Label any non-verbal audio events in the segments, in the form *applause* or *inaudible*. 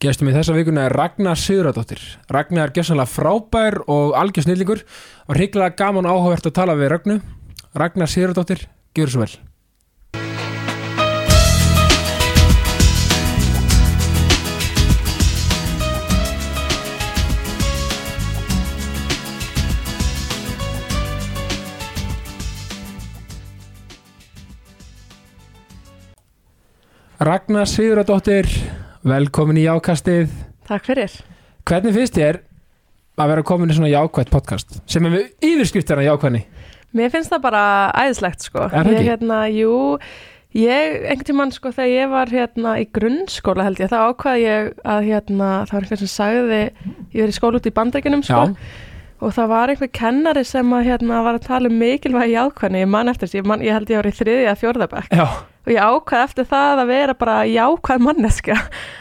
Gestum í þessa vikuna er Ragnar Sigurðardóttir. Ragnar er gjössanlega frábær og algjör snillingur og hrygglega gaman og áhugavert að tala við Ragnu. Ragnar Sigurðardóttir, gjör svo vel. Ragnar Sigurðardóttir, velkomin í Jákastið. Takk fyrir. Hvernig finnst þér að vera komin í svona jákvætt podcast sem er við yfirskriftina jákvæðni? Mér finnst það bara æðislegt sko. Er það ég, ekki? hérna, jú, ég, einhvern tímann sko þegar ég var hérna í grunnskóla held ég, þá ákvaði ég að hérna, það var einhvern sem sagði, ég verið í skóla út í bandaríkjunum sko. Og það var einhver kennari sem að hérna var að tala um mikilvægi jákvæðni, ég man eftir þessu, ég, man, ég held ég var í þriði að fjórðabæk. Já, Og ég ákvaði eftir það að vera bara jákvæð manneska.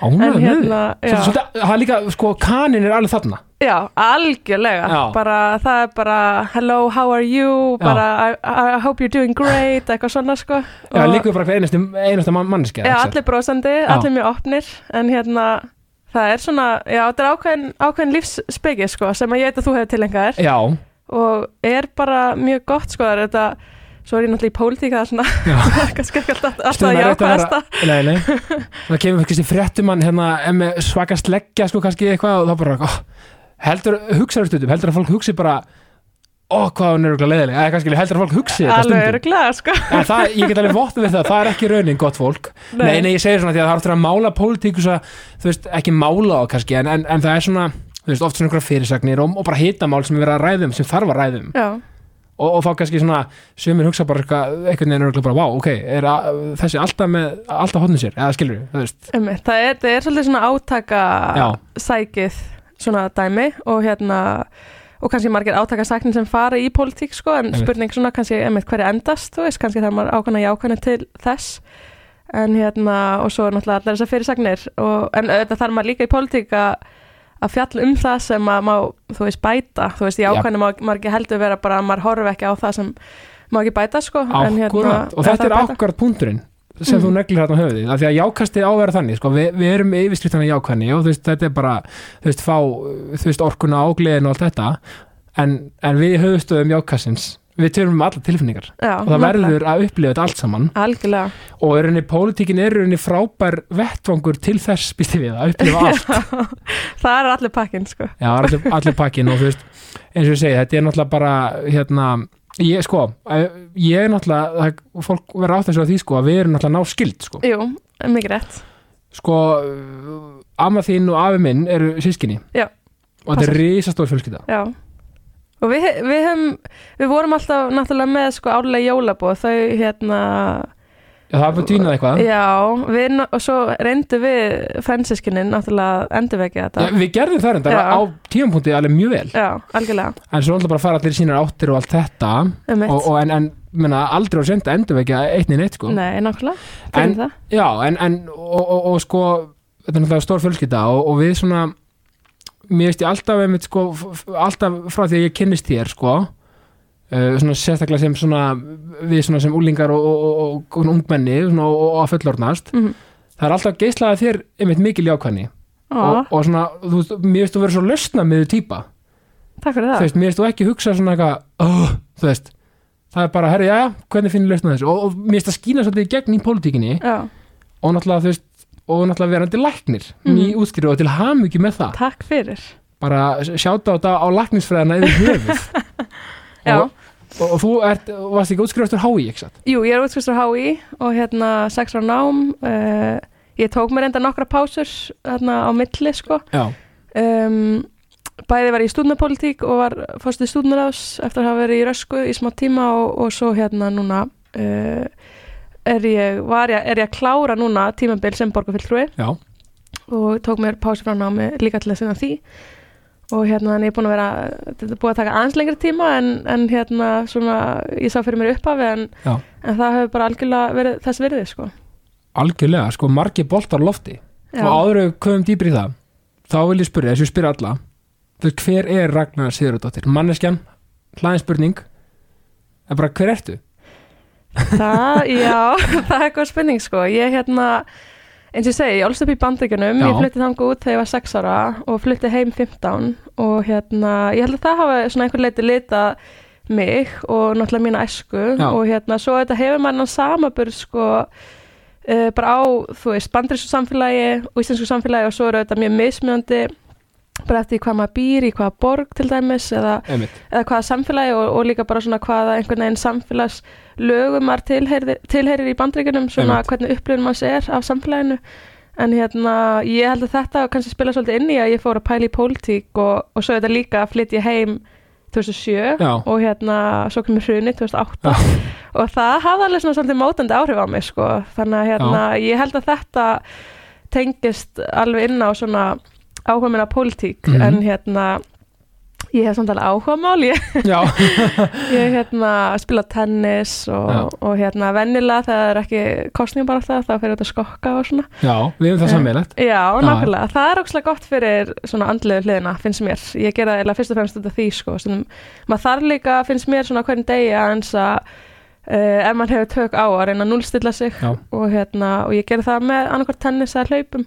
ánægð En með hérna, það er líka, sko, kanin er alveg þarna. Já, algjörlega, Já. bara það er bara hello, how are you, bara I, I hope you're doing great, eitthvað svona sko Já, líka bara einasta man- manneskja. Já, allir brosandi, Já. allir mjög opnir en hérna, það er svona já, þetta er ákveðin, ákveðin lífsspeki sko, sem að ég veit að þú hefur tilengað þér Já, og er bara mjög gott sko, það er þetta svo er ég náttúrulega í pólitíka *laughs* er kannski ekki alltaf, alltaf jákvæðasta Nei, nei. *laughs* Það kemur kannski fréttumann hérna er með svaka sleggja, sko, kannski eitthvað og þá bara, oh, heldur, hugsaður stundum, heldur að fólk hugsi bara, ó, hvað hún er örugglega leiðileg, eða kannski heldur að fólk hugsi þetta alveg stundum. öruglega sko En það, ég get alveg vottu við það, það er ekki raunin gott fólk. Nei, nei, ég segir svona því að það er ofta að mála pólitíkus að, þú veist, ekki mála á kannski, en, en, en það er svona, þú veist, oft svona einhverja fyrirsagnir og, og bara hitamál sem er verið að ræðum, sem þarf að ræðum. Já, Og, og þá kannski svona, sumir hugsa bara eitthvað, er örugglega bara, vá, ok, er að, þessi alltaf með, alltaf hodnið sér, eða skilur þú veist. Einmitt, það er, það er svolítið svona átaka Já. sækið svona dæmi og hérna og kannski margir átaka sæknin sem fara í pólitík sko, en Einmitt. spurning svona kannski hverju endast, þú veist, kannski það maður ákvæmna jákvæmna til þess en hérna, og svo er náttúrulega allar þessar fyrirsagnir og, en auðvitað þarf maður líka í pólitík að að fjalla um það sem að má, þú veist, bæta þú veist, í Já. ákvæmna má, ekki heldur vera bara að maður horfi ekki á það sem má ekki bæta sko, en Akkurat, og það þetta er akkurat punkturinn sem Mhm. þú neglir hérna á höfuðið, af því að jákastið á að vera þannig, sko, við, við erum yfirskriftan í jákvæðni og þú veist, þetta er bara, þú veist, fá, þú veist, orkuna og gleðin og allt þetta, en, en við höfustöðum jákastins, við törum um alla tilfinningar. Já, og það verður að upplifa þetta allt saman. Algjörlega. Og er henni, pólitíkin er henni frábær vettvangur til þess, býst við, að upplifa *laughs* allt. Það er allir pakkin sko. Já, allir, allir pakkin og þú veist, eins og ég segi, þetta er náttúrulega bara, hérna, ég, sko, eh, ég er náttúrulega, fólk verður átt þessu á því, sko, að við erum náttúrulega ná skild, sko. Jú, mikið rétt. Sko, amma þín og afi minn eru sískinni. Já, Og þetta er risastór fjölskylda. Já Og við, við, höfum, við vorum alltaf náttúrulega með sko álega jólabóð þau hérna Já, það bara týnað eitthvað. Já, við, og svo reyndu við fransiskinnin náttúrulega endurvekja Já, þetta við gerðum það reynda Já. á tímapunkti alveg mjög vel. Já, algjörlega En svo náttúrulega bara fara allir sínar áttir og allt þetta. um Og, og en, en, menna, aldrei á senda endurvekja niður neitt, sko. Nei, nákvæmlega, En- Já, en, en og, og, og sko, þetta er náttúrulega stór fjölskylda og, og við svona mér veist ég alltaf einmitt sko alltaf frá því að ég kynnist þér sko uh, svona sérstaklega sem svona við svona sem úlingar og, og, og, og ungmenni svona, og, að fullorðnast. Mm það er alltaf geislaði þér einmitt mikil jákvæðni. Ó, og, og svona, þú mér veist þú verið svo lausna með típa, Takk fyrir þú það veist, mér veist þú ekki hugsa svona eitthvað, oh, þú veist. Það er bara, herri, já, hvernig finnir lausna þessu? Og, mér veist það skýna svolítið gegn í pólitíkinni. Já, og náttúrulega þú veist og náttúrulega verandi læknir. Mhm. ný útskrifu og til hamingju með það. Takk fyrir. Bara sjáta á þetta á læknisfræðina yfir höfuð. *laughs* Já, og, og, og þú ert, varst ekki útskrifastur hái ekki satt? jú, ég er útskristur HÍ og hérna sex ára nám uh, Ég tók mér enda nokkra pásur hérna á milli sko. Já, um, bæði var ég í stúdnapolítík og var fórstuð stúdnaráðs eftir að hafa verið í rösku í smá tíma og, og svo hérna núna uh, er, ég, var ég, er ég að klára núna tímabil sem borgarfylltrúi og tók mér pásu frá námi líka til að sinna því. Og hérna en ég er búin að vera þetta er búið að taka aðeins lengri tíma en, en hérna svona ég sá fyrir mér upphafi en, en það hefur bara algjörlega verið þess virði sko. Algjörlega, sko margi boltar lofti. Já. og áður við komum dýpri í það þá vil ég spyrja, þess að ég spyrja alla hver er Ragnar Sigurðardóttir? Manneskjan, hlaðin spurning. En bara hver ertu? Það, já, *laughs* það er eitthvað spurning sko. Ég hérna, eins og ég segi, ég ólst upp í bandaríkjunum, Já. ég flutti þangað út þegar ég var 6 ára og flutti heim 15 og hérna, ég held að það hafa svona einhver leiti litað mig og náttúrulega mína æsku Já. og hérna, svo þetta hefur náttúrulega samaburð sko uh, bara á, þú veist, bandarísku samfélagi og íslensku samfélagi og svo eru þetta mjög mismjöndi bara eftir hvað maður býr í hvaða borg til dæmis eða eða hvaða samfélagi og, og líka bara svona hvaða einhvern veginn samfélagslögum maður tilheyrir, tilheyrir í bandreikunum svona Einmitt. hvernig upplifun maður er af samfélaginu. En hérna ég held að þetta kannski spila svolítið inn í að ég fór að pæla í pólitík og, og svo þetta líka að flytja heim 2007 Já. og hérna svo kemur hruni 2008 *laughs* og það hafði alveg svona svolítið mótandi áhrif á mig sko. Þannig að hérna ég held að þetta tengist alveg inn á svona áhuga minna pólitík Mhm. en hérna ég hef samt alveg áhuga mál ég *laughs* Ég hérna spila tennis og, og hérna vennilega þegar það er ekki kostningum bara alltaf þá fyrir þetta að skokka og svona. já, við erum það Já. sammeinlegt Já, nákvæmlega. Það er ókslega gott fyrir svona andlegu hliðina, finnst mér. Ég gera eiginlega fyrst og fremst af því, sko. Stundum, maður þarf líka, finnst mér svona hvernig degi aðeins að uh, ef maður hefur tök á að reyna að núlstilla sig og hérna, og ég gera það með annarkvært tennis eða hlaupum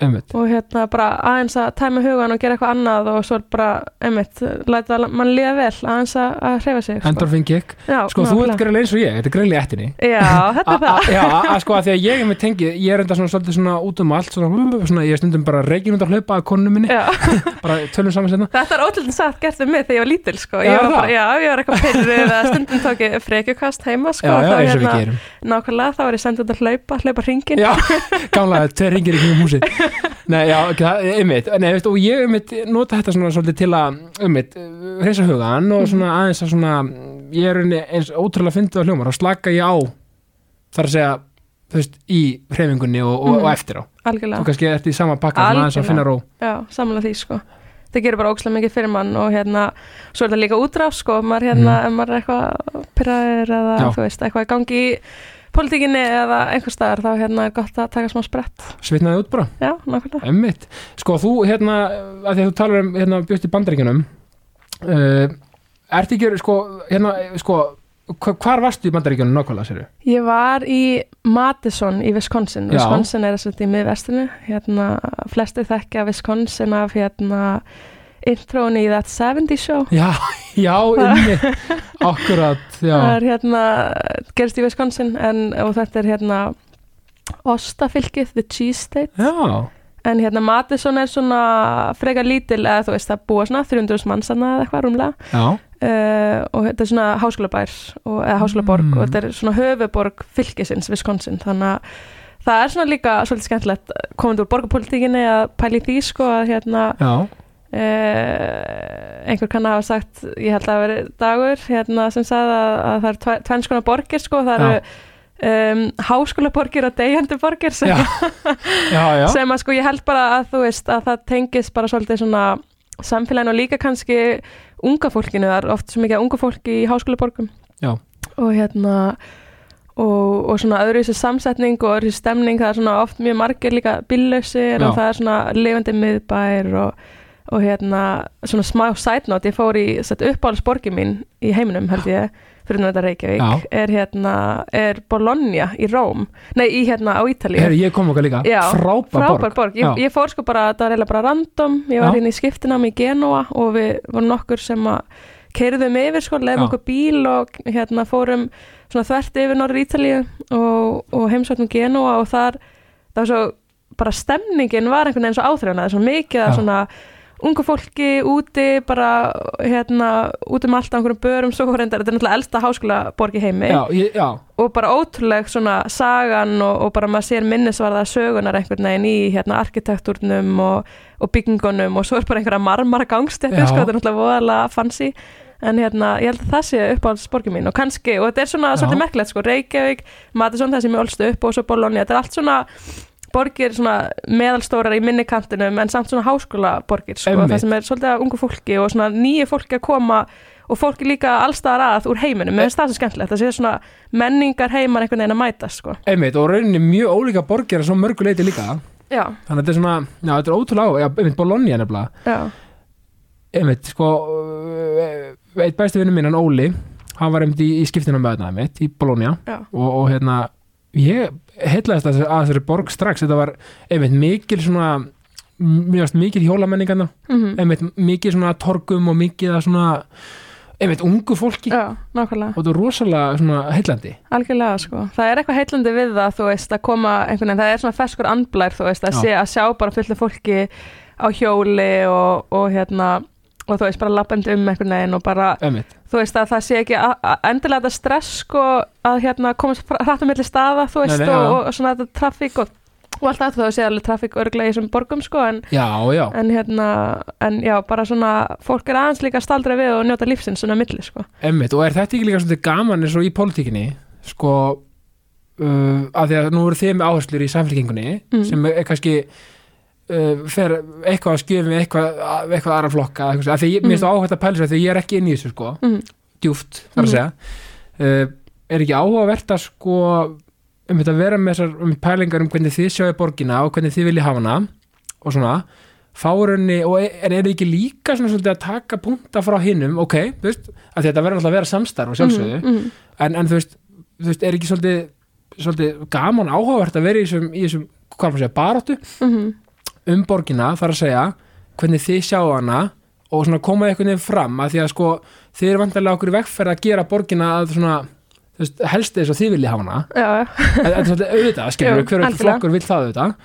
einmitt, og hérna bara aðeins að tæma hugan og gera eitthvað annað og svo bara, einmitt, læta mann líða vel aðeins að, að hreyfa sig. Sko. endorfin kick Já, sko, þú ert greinlega eins og ég, þetta er greinlega ettinni Já, þetta er það. já, að sko að því að ég er með tengi ég er enda svona svolítið svona út um allt svona, svona ég er stundum bara reygin að hlaupa að konunum minni, Já, *laughs* bara tölum saman setna þetta er ótrúlega satt gert við mig þegar ég var lítil sko. Já, ég var það? bara, já, ég var eitthvað pyrrið eða stundum tók ég frekjukast heima sko, já, já, þá, hérna, *laughs* *laughs* nei, já, nei, veist, og ég einmitt nota þetta svona svolítið til að einmitt, hreinsa hugan og svona aðeins að svona ég er eins ótrúlega fyndið á hljómar og slaka ég á þar að segja, þú veist, í hreyfingunni og, og, Mhm. og eftir á. Þú algjörlega, kannski ert í sama pakka aðeins að finna ró. Já, samlega því sko. Það gerir bara ókslega mikið fyrir mann og hérna svo er það líka útráð sko maður hérna, ef maður er eitthvað pyrraður eða Mhm. Já. þú veist, eitthvað gangi í pólitíkinni eða einhver staðar þá hérna er gott að taka smá sprett. Svitnaði út bara. Já, nákvæmlega. Emmitt, sko þú hérna að því að þú talar um hérna bjóst í bandaríkjunum uh, ertu ekki sko hérna sko hva- hvar varstu í bandaríkjunum nákvæmlega séru? Ég var í Madison í Wisconsin. Já. Wisconsin er þess að í miðvestinu hérna, flestir þekkja Wisconsin af hérna intrón í That 70 Show. Já, *laughs* já, emmitt akkurat, *laughs* það já er hérna, gerist í Wisconsin en, og þetta er hérna Ostafylkið, The Cheese State. Já, en hérna Madison er svona frekar lítil eða þú veist það búa svona 300 mannsana eða eitthvað rúmlega. Já, uh, og þetta er svona háskólabær og, eða háskólaborg Mm. og þetta er svona höfuborg fylkisins Wisconsin. Þannig að það er svona líka svolítið skemmtilegt komandi úr borgarpolitíkinni að pæli því sko að hérna já uh, einhver kann að hafa sagt ég held að það veri dagur hérna sem sagði að, að það er tvennskona borgir sko það Já. eru um, háskólaborgir og degjandi borgir sem, Já, já, *laughs* sem að sko ég held bara að þú veist að það tengist bara svolítið svona samfélaginu og líka kannski unga fólkinu, það er oft svo mikið unga fólki í háskólaborgum Já. og hérna og, og svona öðru þessi samsetning og öðru þessi stemning, það er svona oft mjög margir líka Já. og það er svona lifandi miðbær og, og hérna svona smá note, ég fór í uppáhaldsborgi mín í heiminum held ég fyrir þetta Reykjavík, Já. er hérna er Bologna í Róm. Nei, í hérna á Ítalíu. Herri, ég kom okkar líka. Já, frábær, frábær borg, Já. Ég, ég fór sko bara, það var eiginlega bara random. Ég var hérna í skiptinám í Genua og við vorum nokkur sem að keirðum yfir sko, leiðum Já. okkur bíl og hérna fórum svona þvert yfir Norður Ítalíu og, og heimsóknum Genua og þar það var svo, bara stemningin var einhvern veginn svo er svo mikið að svona ungu fólki úti bara hérna út um allt á einhverjum börum svo reyndar, þetta er náttúrulega elsta háskólaborg í heimi. Já, ég, já, og bara ótrúleg svona sagan og, og bara maður sér minnisvarða sögunar einhvern veginn í hérna arkitektúrnum og, og byggingunum og svo er bara einhverja marmara gangstættir Já. sko, þetta er náttúrulega voðalega fancy. En hérna, ég held að það sé uppáhaldsborgin mín og kannski, og þetta er svona svolítið merkilegt sko, Reykjavík, Matisson, það sem ég ólst upp og svo Bologna, þetta er allt svona borgir svona meðalstórar í minni kantinum en samt svona háskóla borgir sko, það sem er svolítið af ungu fólki og svona nýju fólki að koma og fólki líka allstaðar að úr heiminum. Mér finnst það svo skemmtilegt, það sé svona menningar heimar einhvern veginn að mæta sko. einmitt og rauninni mjög ólíka borgir að svo mörgu leiti líka. Já, þannig að þetta er svona, já, þetta er ótrúlega á einmitt Bologna nefnilega. Einmitt, sko uh, eitt besti vinnu minn, hann Óli hann var einmitt í, í skiptina með þetta einmitt, í Bologna og, og hérna ég heitlaðist að, þessari borg strax. Þetta var einmitt mikil svona mjög mikil hjólamenningarna mm einmitt mikil svona torgum og mikil að svona einmitt ungu fólki. Já, nákvæmlega, og þetta er rosalega svona heillandi. Algjörlega sko. Það er eitthvað heillandi við það, þú veist, að koma einhvern veginn, það er svona ferskur andblær, þú veist, að, sé, að sjá bara fullu fólki á hjóli og, og hérna og þú veist, bara lappandi um einhvern veginn og bara, einmitt, þú veist, að það sé ekki endilega þetta stress sko að hérna komast um milli staða, þú veist, Nei, nei, og, og, svona þetta trafík og, og allt það, þú sé alveg trafík örglega í þessum borgum sko, en já, já en hérna, en já, bara svona fólk er aðeins líka staldra við og njóta lífsins svona milli, sko. Emmitt, og er þetta ekki líka svolítið gaman eins og í pólitíkinni sko uh, að því að nú eru með áherslur í samfélkingunni Mm. sem er kannski uh, fer eitthvað að skjöfum eitthvað, eitthvað aðra flokka eitthvað, af því ég, mér finnst það áhægt að pæla sér því ég er ekki inn í þessu sko, Mm. djúft þar að Mhm. segja uh, er ekki áhugavert að sko um þetta að vera með þessar um pælingar um hvernig þið sjáu borgina og hvernig þið viljið hafa hana og svona fárunni, og er, er þið ekki líka svona svolítið að taka punta frá hinnum ok, þú veist, að þetta verður alltaf að vera samstarf og sjálfsögðu, Mhm, mhm. en, en þú veist þú veist, er ekki svolítið, svolítið gaman áhugavert að vera í þessum, í þessum hvað maður segja, baráttu Mhm. Um borgina þar að segja hvernig þið sjáu hana og svona koma einhvern veginn fram að því að sko þið eru vantarlega okkur í vegferð að gera borgina að svona þú veist, helst þess að þið viljið hafa hana þetta er svolítið auðvitað, *laughs* skilur við hver algjörlega. flokkur vill það auðvitað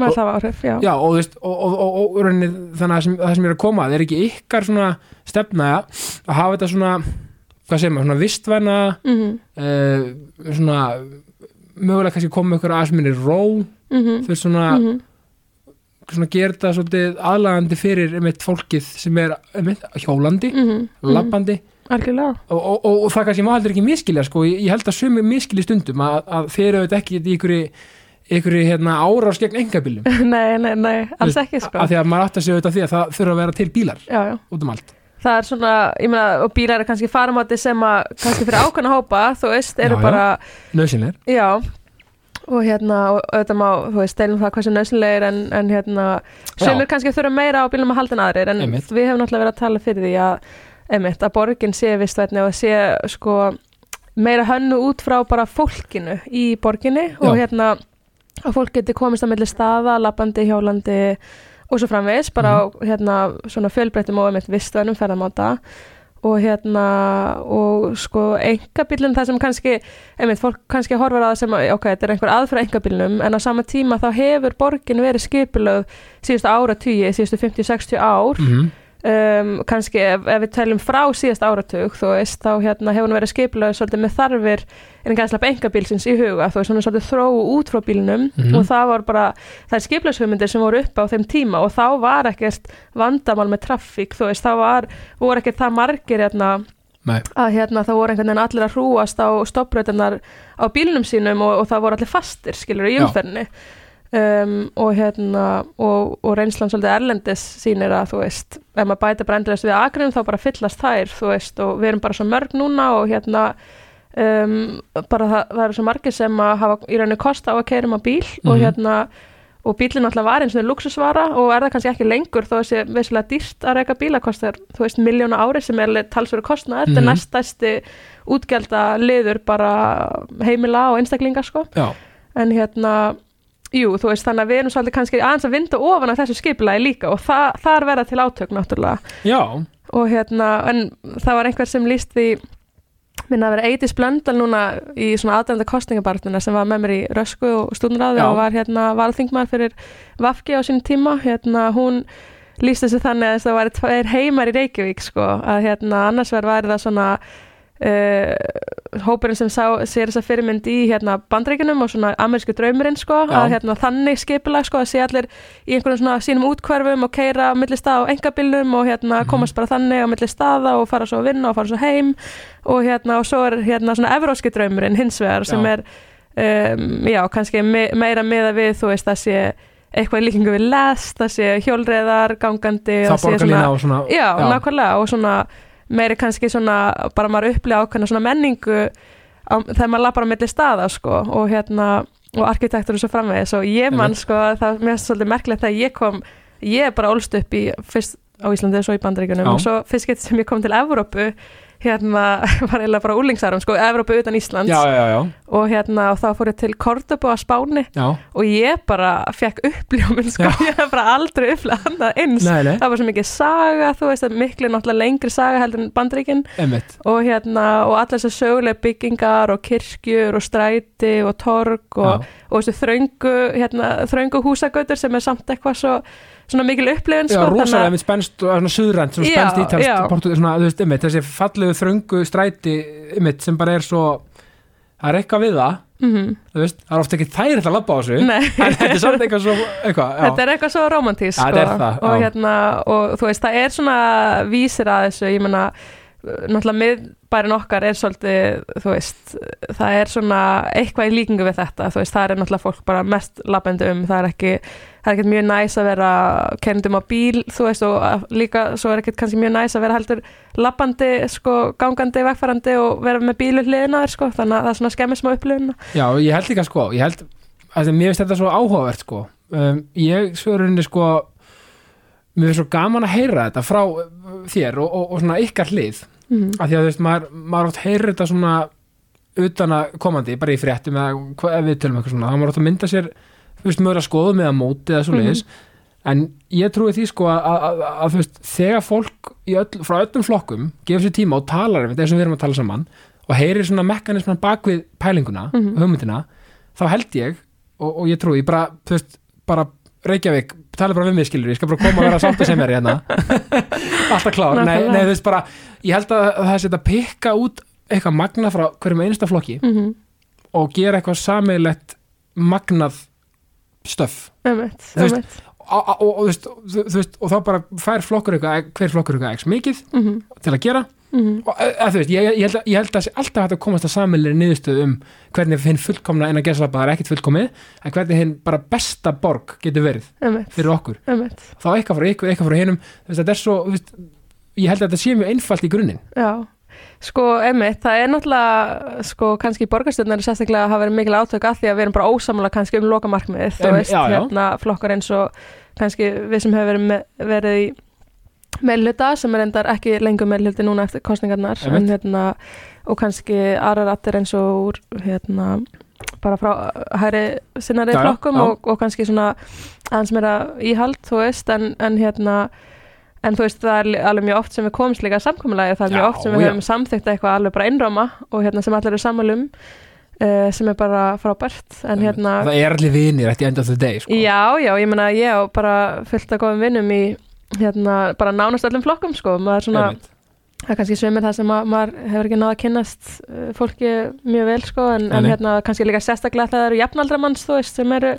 maður það var áhrif, já. já, og, veist, og, og, og, þannig að sem, það sem er að koma að er ekki ykkar svona stefna að hafa þetta svona hvað segir maður, svona vistvæna Mhm, uh, svona mögulega kannski koma ykkur aðeins minni ró mhm, þú veist svona, mhm. Svona gera þetta svolítið aðlagandi fyrir einmitt fólkið sem er einmitt hjólandi, mhm. labbandi Algjörlega. og, og, og, og það kannski má heldur ekki miskilja sko, ég, held að sumi miskilji stundum að, að þeir auðvitað ekki í ykkur ykkur hérna, árás gegn engabilum *laughs* nei, nei, nei, alls ekki sko. af því að maður átt að segja auðvitað því að það þurfa að vera til bílar Já, já. út um allt Það er svona, ég meina, og bílar er kannski faramáti sem að, kannski fyrir ákvæmna hópa, þú veist, eru Já, bara, nöðsynleir, já, og hérna, og auðvitað má, þú veist, deilum það hversu nöðsynlegir, en, en hérna, sumir kannski þurfa meira á bílum að halda en aðrir, en Einmitt. við hefum náttúrulega verið að tala fyrir því að, einmitt, að borgin sé vistvætni og sé, sko, meira hönnu út frá bara fólkinu í borginni og Já. hérna, að fólk geti komist að milli staða, lappandi, hjólandi og svo framvegis, bara á hérna svona fjölbreyttum og einmitt vistvænum ferðamáta og hérna og sko engabílun það sem kannski, einmitt fólk kannski horfir á það sem, ok, þetta er einhver aðfra engabílnum en á sama tíma þá hefur borgin verið skipulöð síðustu áratugji, síðustu 50-60 ár mm um, kannski ef, ef við teljum frá síðast áratug þú veist, þá hérna hefur hún verið skipulöð svolítið með þarfir en gæðslega engabílsins í huga, þú veist, hún er svolítið þróu út frá bílnum Mhm. og það var bara það er skipulöðshugmyndir sem voru upp á þeim tíma og þá var ekkert vandamál með traffík, þú veist, þá var, voru ekkert það margir hérna Nei, að hérna það voru einhvern veginn allir að hrúast á stoppröðunar á bílnum sínum og, og það voru allir fastir, skilur í Já. Um, og hérna og, og reynslan svolítið erlendis sýnir að þú veist, ef maður bæta bara endurist við akrinum þá bara fyllast þær, þú veist og við erum bara svo mörg núna og hérna um, bara það, það eru svo margir sem að hafa í rauninni kosta á að keirum á bíl og Mhm. hérna og bílinn alltaf var eins og luxusvara og er það kannski ekki lengur þó að sé veislega dýrt að reyka bíla kostar, þú veist, miljónu ári sem er talsverðu kostnaður, þetta Mhm. er næstæsti útgjalda liður bara heimila og einstaklinga sko já, en hérna, jú, þú veist þannig að við erum svolítið kannski aðeins að vinda ofan af þessu skipulagi líka og það, þar verða til átök náttúrulega. Já, og hérna, en það var einhver sem líst því minna að vera Eidís Blöndal núna í svona aðdænda kostningabartuna sem var með mér í Rösku og stúdnráði Já. og var hérna valþingmaður fyrir Vafki á sínum tíma. Hérna hún líst þessu þannig að það tveir heimar í Reykjavík sko, að hérna annars verður það svona uh, hópurinn sem sá, sér þessa fyrirmynd í hérna bandreikinum og svona amerísku draumurinn sko, Já. að hérna þannig skipulag sko, að sé allir í einhvern svona sínum útkvarfum og keira á milli stað á engabilnum og hérna Mhm. komast bara þannig á milli staða og fara svo að vinna og fara svo heim og hérna og svo er hérna svona evróski draumurinn hins vegar sem Já. er um, já, kannski me meira meða við þú veist að sé eitthvað líkingu við lest, það sé hjólreðar gangandi, það sé borgarlína og svona já, nákvæmlega og svona meiri kannski svona bara maður upplifa ákveðna svona menningu á, þegar maður lappar á milli staða sko og hérna og arkitektur og svo framvegis. Og ég mann sko það mér finnst svolítið merkilegt þegar ég kom ég er bara ólst upp í fyrst á Íslandi og svo í Bandaríkunum og svo fyrst getur sem ég kom til Evrópu hérna, *laughs* var eiginlega bara úlingsarum sko, Evrópu utan Íslands. Já, já, já, og hérna, og þá fór ég til Kordobu á Spáni. Já. og ég bara fekk uppljómin sko, *laughs* ég hef bara aldrei uppljóð annað eins. Nei, nei, það var svo mikið saga, þú veist, miklu náttúrulega lengri saga heldur en bandreikin emmitt og hérna, og allar þessar sögulega byggingar og kirkjur og stræti og torg og, og þessu þröngu, hérna, þröngu húsagötur sem er samt eitthvað svo svona mikil upplifin Já, sko, rosalega spænst og svona suðrænt, svona Já, spænst já. ítalst portu, svona, veist, einmitt, þessi fallegu þröngu stræti, einmitt, sem bara er svo það er eitthvað við það. Mm þú veist, það er ofta ekki þægilegt að labba á þessu. *laughs* En þetta er samt eitthvað svo, eitthvað, þetta er eitthvað svo romantísk sko. og hérna, og þú veist, það er svona vísir að þessu, ég meina náttúrulega miðbærin okkar er svolítið, þú veist, það er svona eitthvað í líkingu við þetta, þú veist, það er náttúrulega fólk bara mest labbandi um, það er ekki það er ekkert mjög næs að vera kennendum á bíl, þú veist, og líka svo er ekkert kannski mjög næs að vera heldur labbandi, sko, gangandi, vegfærandi og vera með bílu hliðina þér, sko, þannig að það er svona skemmir smá upplifuna. já, ég held líka sko ég held, að mér finnst þetta svo áhugavert sko um, ég svöruninni sko mér finnst svo gaman að heyra þetta frá uh, þér og, og, og svona ykkar hlið. Mm af því að þú veist, maður, maður átt heyrir þetta svona utan að komandi, bara í fréttum eða við tölum eitthvað svona, þá maður átt að mynda sér þú veist, mögur að skoðum eða móti eða svo leiðis en ég trúi því sko að, að, að, að þú veist, þegar fólk öll, frá öllum flokkum gefur sér tíma og talar um þetta og við erum að tala saman og heyrir svona mekanisman bak við pælinguna, Mhm. hugmyndina þá held ég, og, og ég trúi bara, þú veist, bara Reykjavík tala bara við mig skilur, ég skal bara koma og vera sátt að sem er hérna. *laughs* Alltaf klár, nei, nei þú veist bara ég held að það sé að pikka út eitthvað magna frá hverjum einasta flokki -hmm. og gera eitthvað sameiglegt magnað stöf. Og, og, og, og þá bara fær flokkur eitthvað, hver flokkur eitthvað ekki mikið Mhm, til að gera mhm. og að, þú veist, ég, ég, held ég held að alltaf hægt að komast að sameilir niðurstöð um hvernig hinn fullkomna en að gesalapa það er ekkit fullkomið en hvernig hinn bara besta borg getur verið Einmitt, fyrir okkur einmitt. þá eitthvað frá ykkur, eitthvað frá hinnum þetta er svo, veist, ég held að þetta sé mjög einfalt í grunninn Já, sko, einmitt, það er náttúrulega, sko, kannski borgarstjórnar er sérstaklega að hafa verið mikil átök að því að við erum bara ósamlega kannski um lokamarkmið, þú veist, já, já. hérna flokkar eins og kannski við sem hefur verið, verið í meðluta sem er endar ekki lengur meðluti núna eftir kostningarnar, en hérna, og kannski aðrar attir eins og hérna, bara frá hæri sinnari já, flokkum já. Og, og kannski svona aðeins meira íhald, þú veist, en, en hérna, En þú veist, það er alveg mjög oft sem við komumst líka að samkomulagi, það er mjög Já, oft sem við höfum samþykkt eitthvað alveg bara innráma og hérna sem allir eru sammálum uh, sem er bara frábært en hérna, það er allir vinir eftir end of the day sko. já, já, ég meina ég á bara fullt af góðum vinnum í hérna, bara nánast öllum flokkum sko, maður svona, Einmitt. það er kannski sömur það sem að, maður hefur ekki náða að kynnast uh, fólki mjög vel sko, en, en hérna kannski líka sérstaklega það eru jafnaldramanns, þú veist, sem eru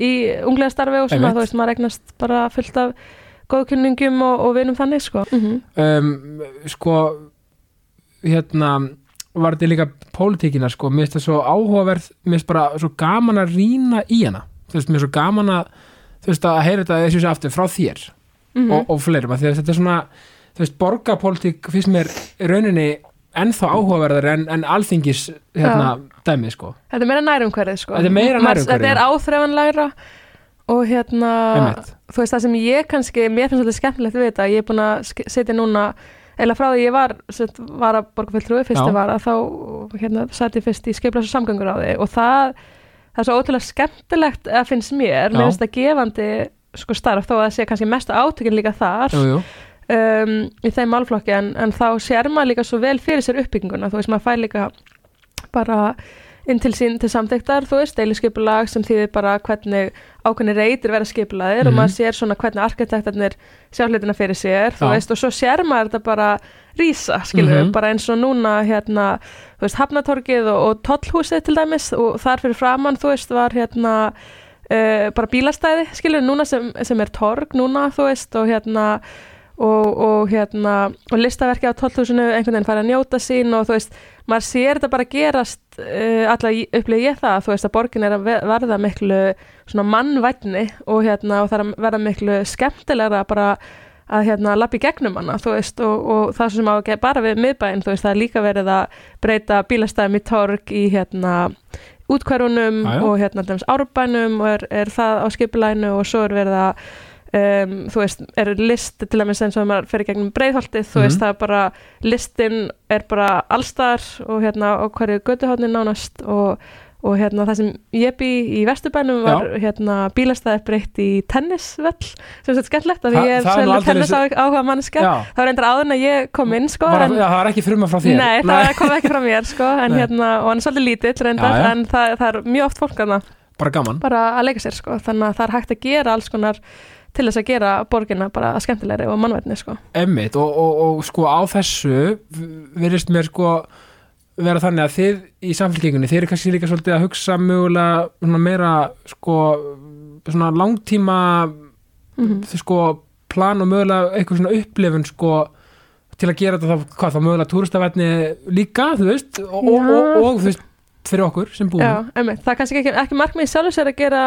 í unglega starfi og svona, þú veist, maður eignast bara fullt af góðkynningum og, og vinum þannig sko. Mm um, sko hérna var þetta líka pólitíkina sko, mér finnst það svo áhugaverð mér finnst bara svo gaman að rýna í hana. Þú veist, mér finnst svo gaman að þú veist, að heyra þetta þessu aftur frá þér Mhm. og, og fleirum, af því að þetta er svona þú veist, borgarpólitík finnst mér rauninni ennþá áhugaverðar en, en alþingis hérna dæmið sko Þetta er meira nærumhverfið sko. Þetta er meira nærumhverfið, Þetta er áþreifanlegra og hérna, Einmitt. þú veist það sem ég kannski, mér finnst þetta skemmtilegt við þetta, ég er búin að sitja núna, eða frá því ég var, var að borgarfylltrúi, fyrst ég var að þá, hérna, satt ég fyrst í skiplas og samgöngur á því og það, það er svo ótrúlega skemmtilegt að finnst mér, Já. mér finnst það gefandi sko starf, þó að það sé kannski mesta átökin líka þar jú, jú. um, í þeim málflokki en, en þá sér maður líka svo vel fyrir sér uppbygginguna þú veist maður fær líka bara inn til sín til samþyktar þú veist, deiliskepulag sem þýðir bara hvernig ákveðni reytir vera skipulaðir og Mhm. maður sér svona hvernig arkitektarnir sjá hlutina fyrir sér, þú Já. veist og svo sér maður þetta bara rísa, skilur Mhm. bara eins og núna hérna þú veist, Hafnatorgið og, og Tollhúsið til dæmis og þar fyrir framann, þú veist, var hérna uh, bara bílastæði, skilur, núna sem, sem er torg núna, þú veist, og hérna og, og hérna og listaverki á 12.000 einhvern veginn fara að njóta sín og þú veist, maður sér þetta bara gerast uh, allavega upplýði ég það þú veist að borgin er að ve- verða miklu svona mannvætni og hérna og það er að verða miklu skemmtilegra bara að hérna lappi gegnum hana þú veist og, og það sem á að gera bara við miðbæinn þú veist það er líka verið að breyta bílastæðum í torg í hérna já. og hérna dæmis árbænum og er, er það á skipulænu og svo er verið að um, þú veist, eru list til dæmis eins og ef maður fyrir gegnum breiðholtið þú Mhm. veist, það er bara, listin er bara allstar og hérna og hverju götuhóðnin nánast og, og hérna það sem ég bý í Vesturbænum var hérna bílastæði breytt í tennisvöll. Sem er skemmtlegt að Þa- því ég það er svolítið tennis á, áhuga manneska Já, það var reyndar áður en ég kom inn sko var, en, það var ekki fruma frá þér. Nei, það kom ekki frá mér sko en hérna, og hann er svolítið lítill reyndar Já, já. en það, það er mjög oft fólk að bara gaman. Bara að leika sér sko þannig að það er hægt að gera alls konar til þess að gera borgina bara skemmtilegri og mannvætni sko. Emmitt og, og, og sko á þessu virðist mér sko vera þannig að þið í samfélkingunni þið eru kannski líka svolítið að hugsa mögulega svona meira sko svona langtíma mm þið sko plan og mögulega eitthvað svona upplifun sko til að gera þetta þá, hvað þá mögulega túristavætni líka, þú veist og, og, og, og þú veist, fyrir okkur sem búum. Já, einmitt, það er kannski ekki, ekki markmið í sjálfur sér að gera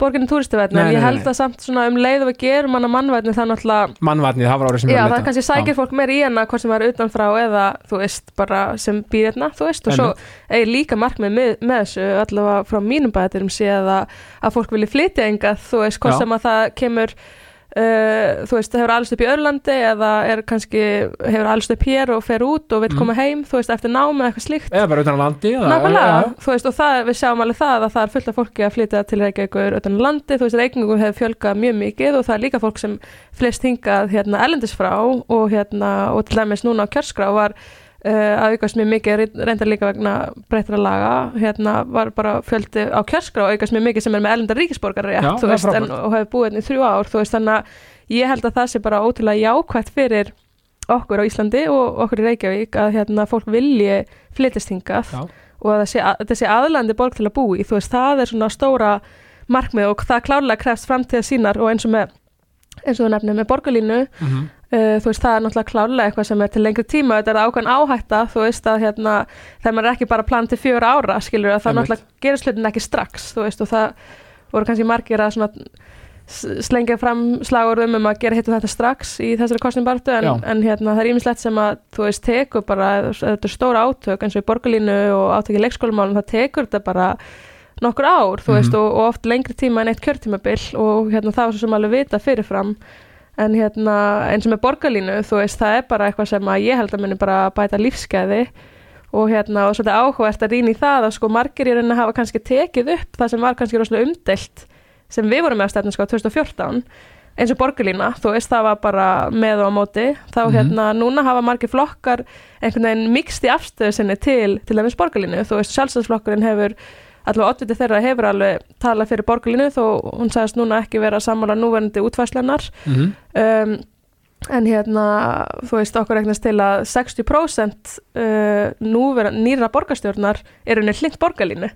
borginu túristavætni Nei, en ég nei, held nei. að samt svona um leið og við gerum hana mannvætni það náttúrulega mannvætni, það var árið sem Já, var að það kannski sækir fólk meir í hana hvort sem er utanfrá eða þú veist bara sem býr hérna, þú veist og svo er líka markmið með, með þessu allavega frá mínum bæðaturum séð að, að fólk vilji flytja engað, þú veist hvort Já. sem að það kemur Uh, þú veist, hefur alveg upp í Örlandi eða er kannski, hefur alveg upp hér og fer út og vil Mm. koma heim þú veist, eftir námi eða eitthvað slíkt. Eða bara utan á landi Nákvæmlega, já, þú veist, og það, við sjáum alveg það að það er fullt af fólki að flytja til Reykjavíkur utan á landi, þú veist, Reykjavíkur hefur fjölgað mjög mikið og það er líka fólk sem flest hingað hérna ellendis frá og hérna, og til dæmis núna á kjörskrá var að aukast mjög mikið, reyndar líka vegna breytra laga, hérna var bara fjöldi á kjörskrá aukast mjög mikið sem er með ellendar ríkisborgar rétt, og hefur búið hérna í þrjú ár, þú veist, þannig að ég held að það sé bara ótrúlega jákvætt fyrir okkur á Íslandi og okkur í Reykjavík að hérna fólk vilji flytist hingað Já. og að sé, að, aðlandi borg til að búi í, þú veist, það er svona stóra markmið og það klárlega krefst framtíða sínar og eins og með eins og þú nefnir með borgarlínu Mhm. Uh, þú veist, það er náttúrulega klárlega eitthvað sem er til lengri tíma, þetta er ákveðin áhætta þú veist að hérna, þegar maður er ekki bara plan til fjögur ára, skilur að það náttúrulega gerist hlutin ekki strax, þú veist og það voru kannski margir að slengja fram slagurðum um að gera hitt og þetta strax í þessari kostnumbartu en, en hérna, það er ímislegt sem að þú veist, tekur bara, þetta er stóra átök eins og í borgarlínu og átök í leikskólamálum það tekur þetta bara nokkur ár, þú veist, Mhm. og, og oft lengri tíma en eitt kjörtímabil og hérna, það var svo sem alveg vita fyrirfram en hérna, eins og með borgarlínu þú veist, það er bara eitthvað sem að ég held að muni bara bæta lífskeiði og hérna, og svolítið áhugavert að rýna í það að sko margir í rauninni hafa kannski tekið upp það sem var kannski rosalega umdelt sem við vorum með að stefna sko 2014 eins og borgarlína, þú veist það var bara með og á móti, þá Mhm. hérna núna hafa margir flokkar einhvern veginn mikst í afstöðu sinni til, til dæmis borgarlínu. Þú veist, sjálfstæðsflokkurinn hefur allavega oddviti þeirra hefur alveg talað fyrir borgarlínu þó hún sagðist núna ekki vera sammála núverandi útvæslennar Mhm. um, en hérna þú veist okkur eignast til að 60% uh, núvera, nýra borgarstjórnar eru henni hlind borgarlínu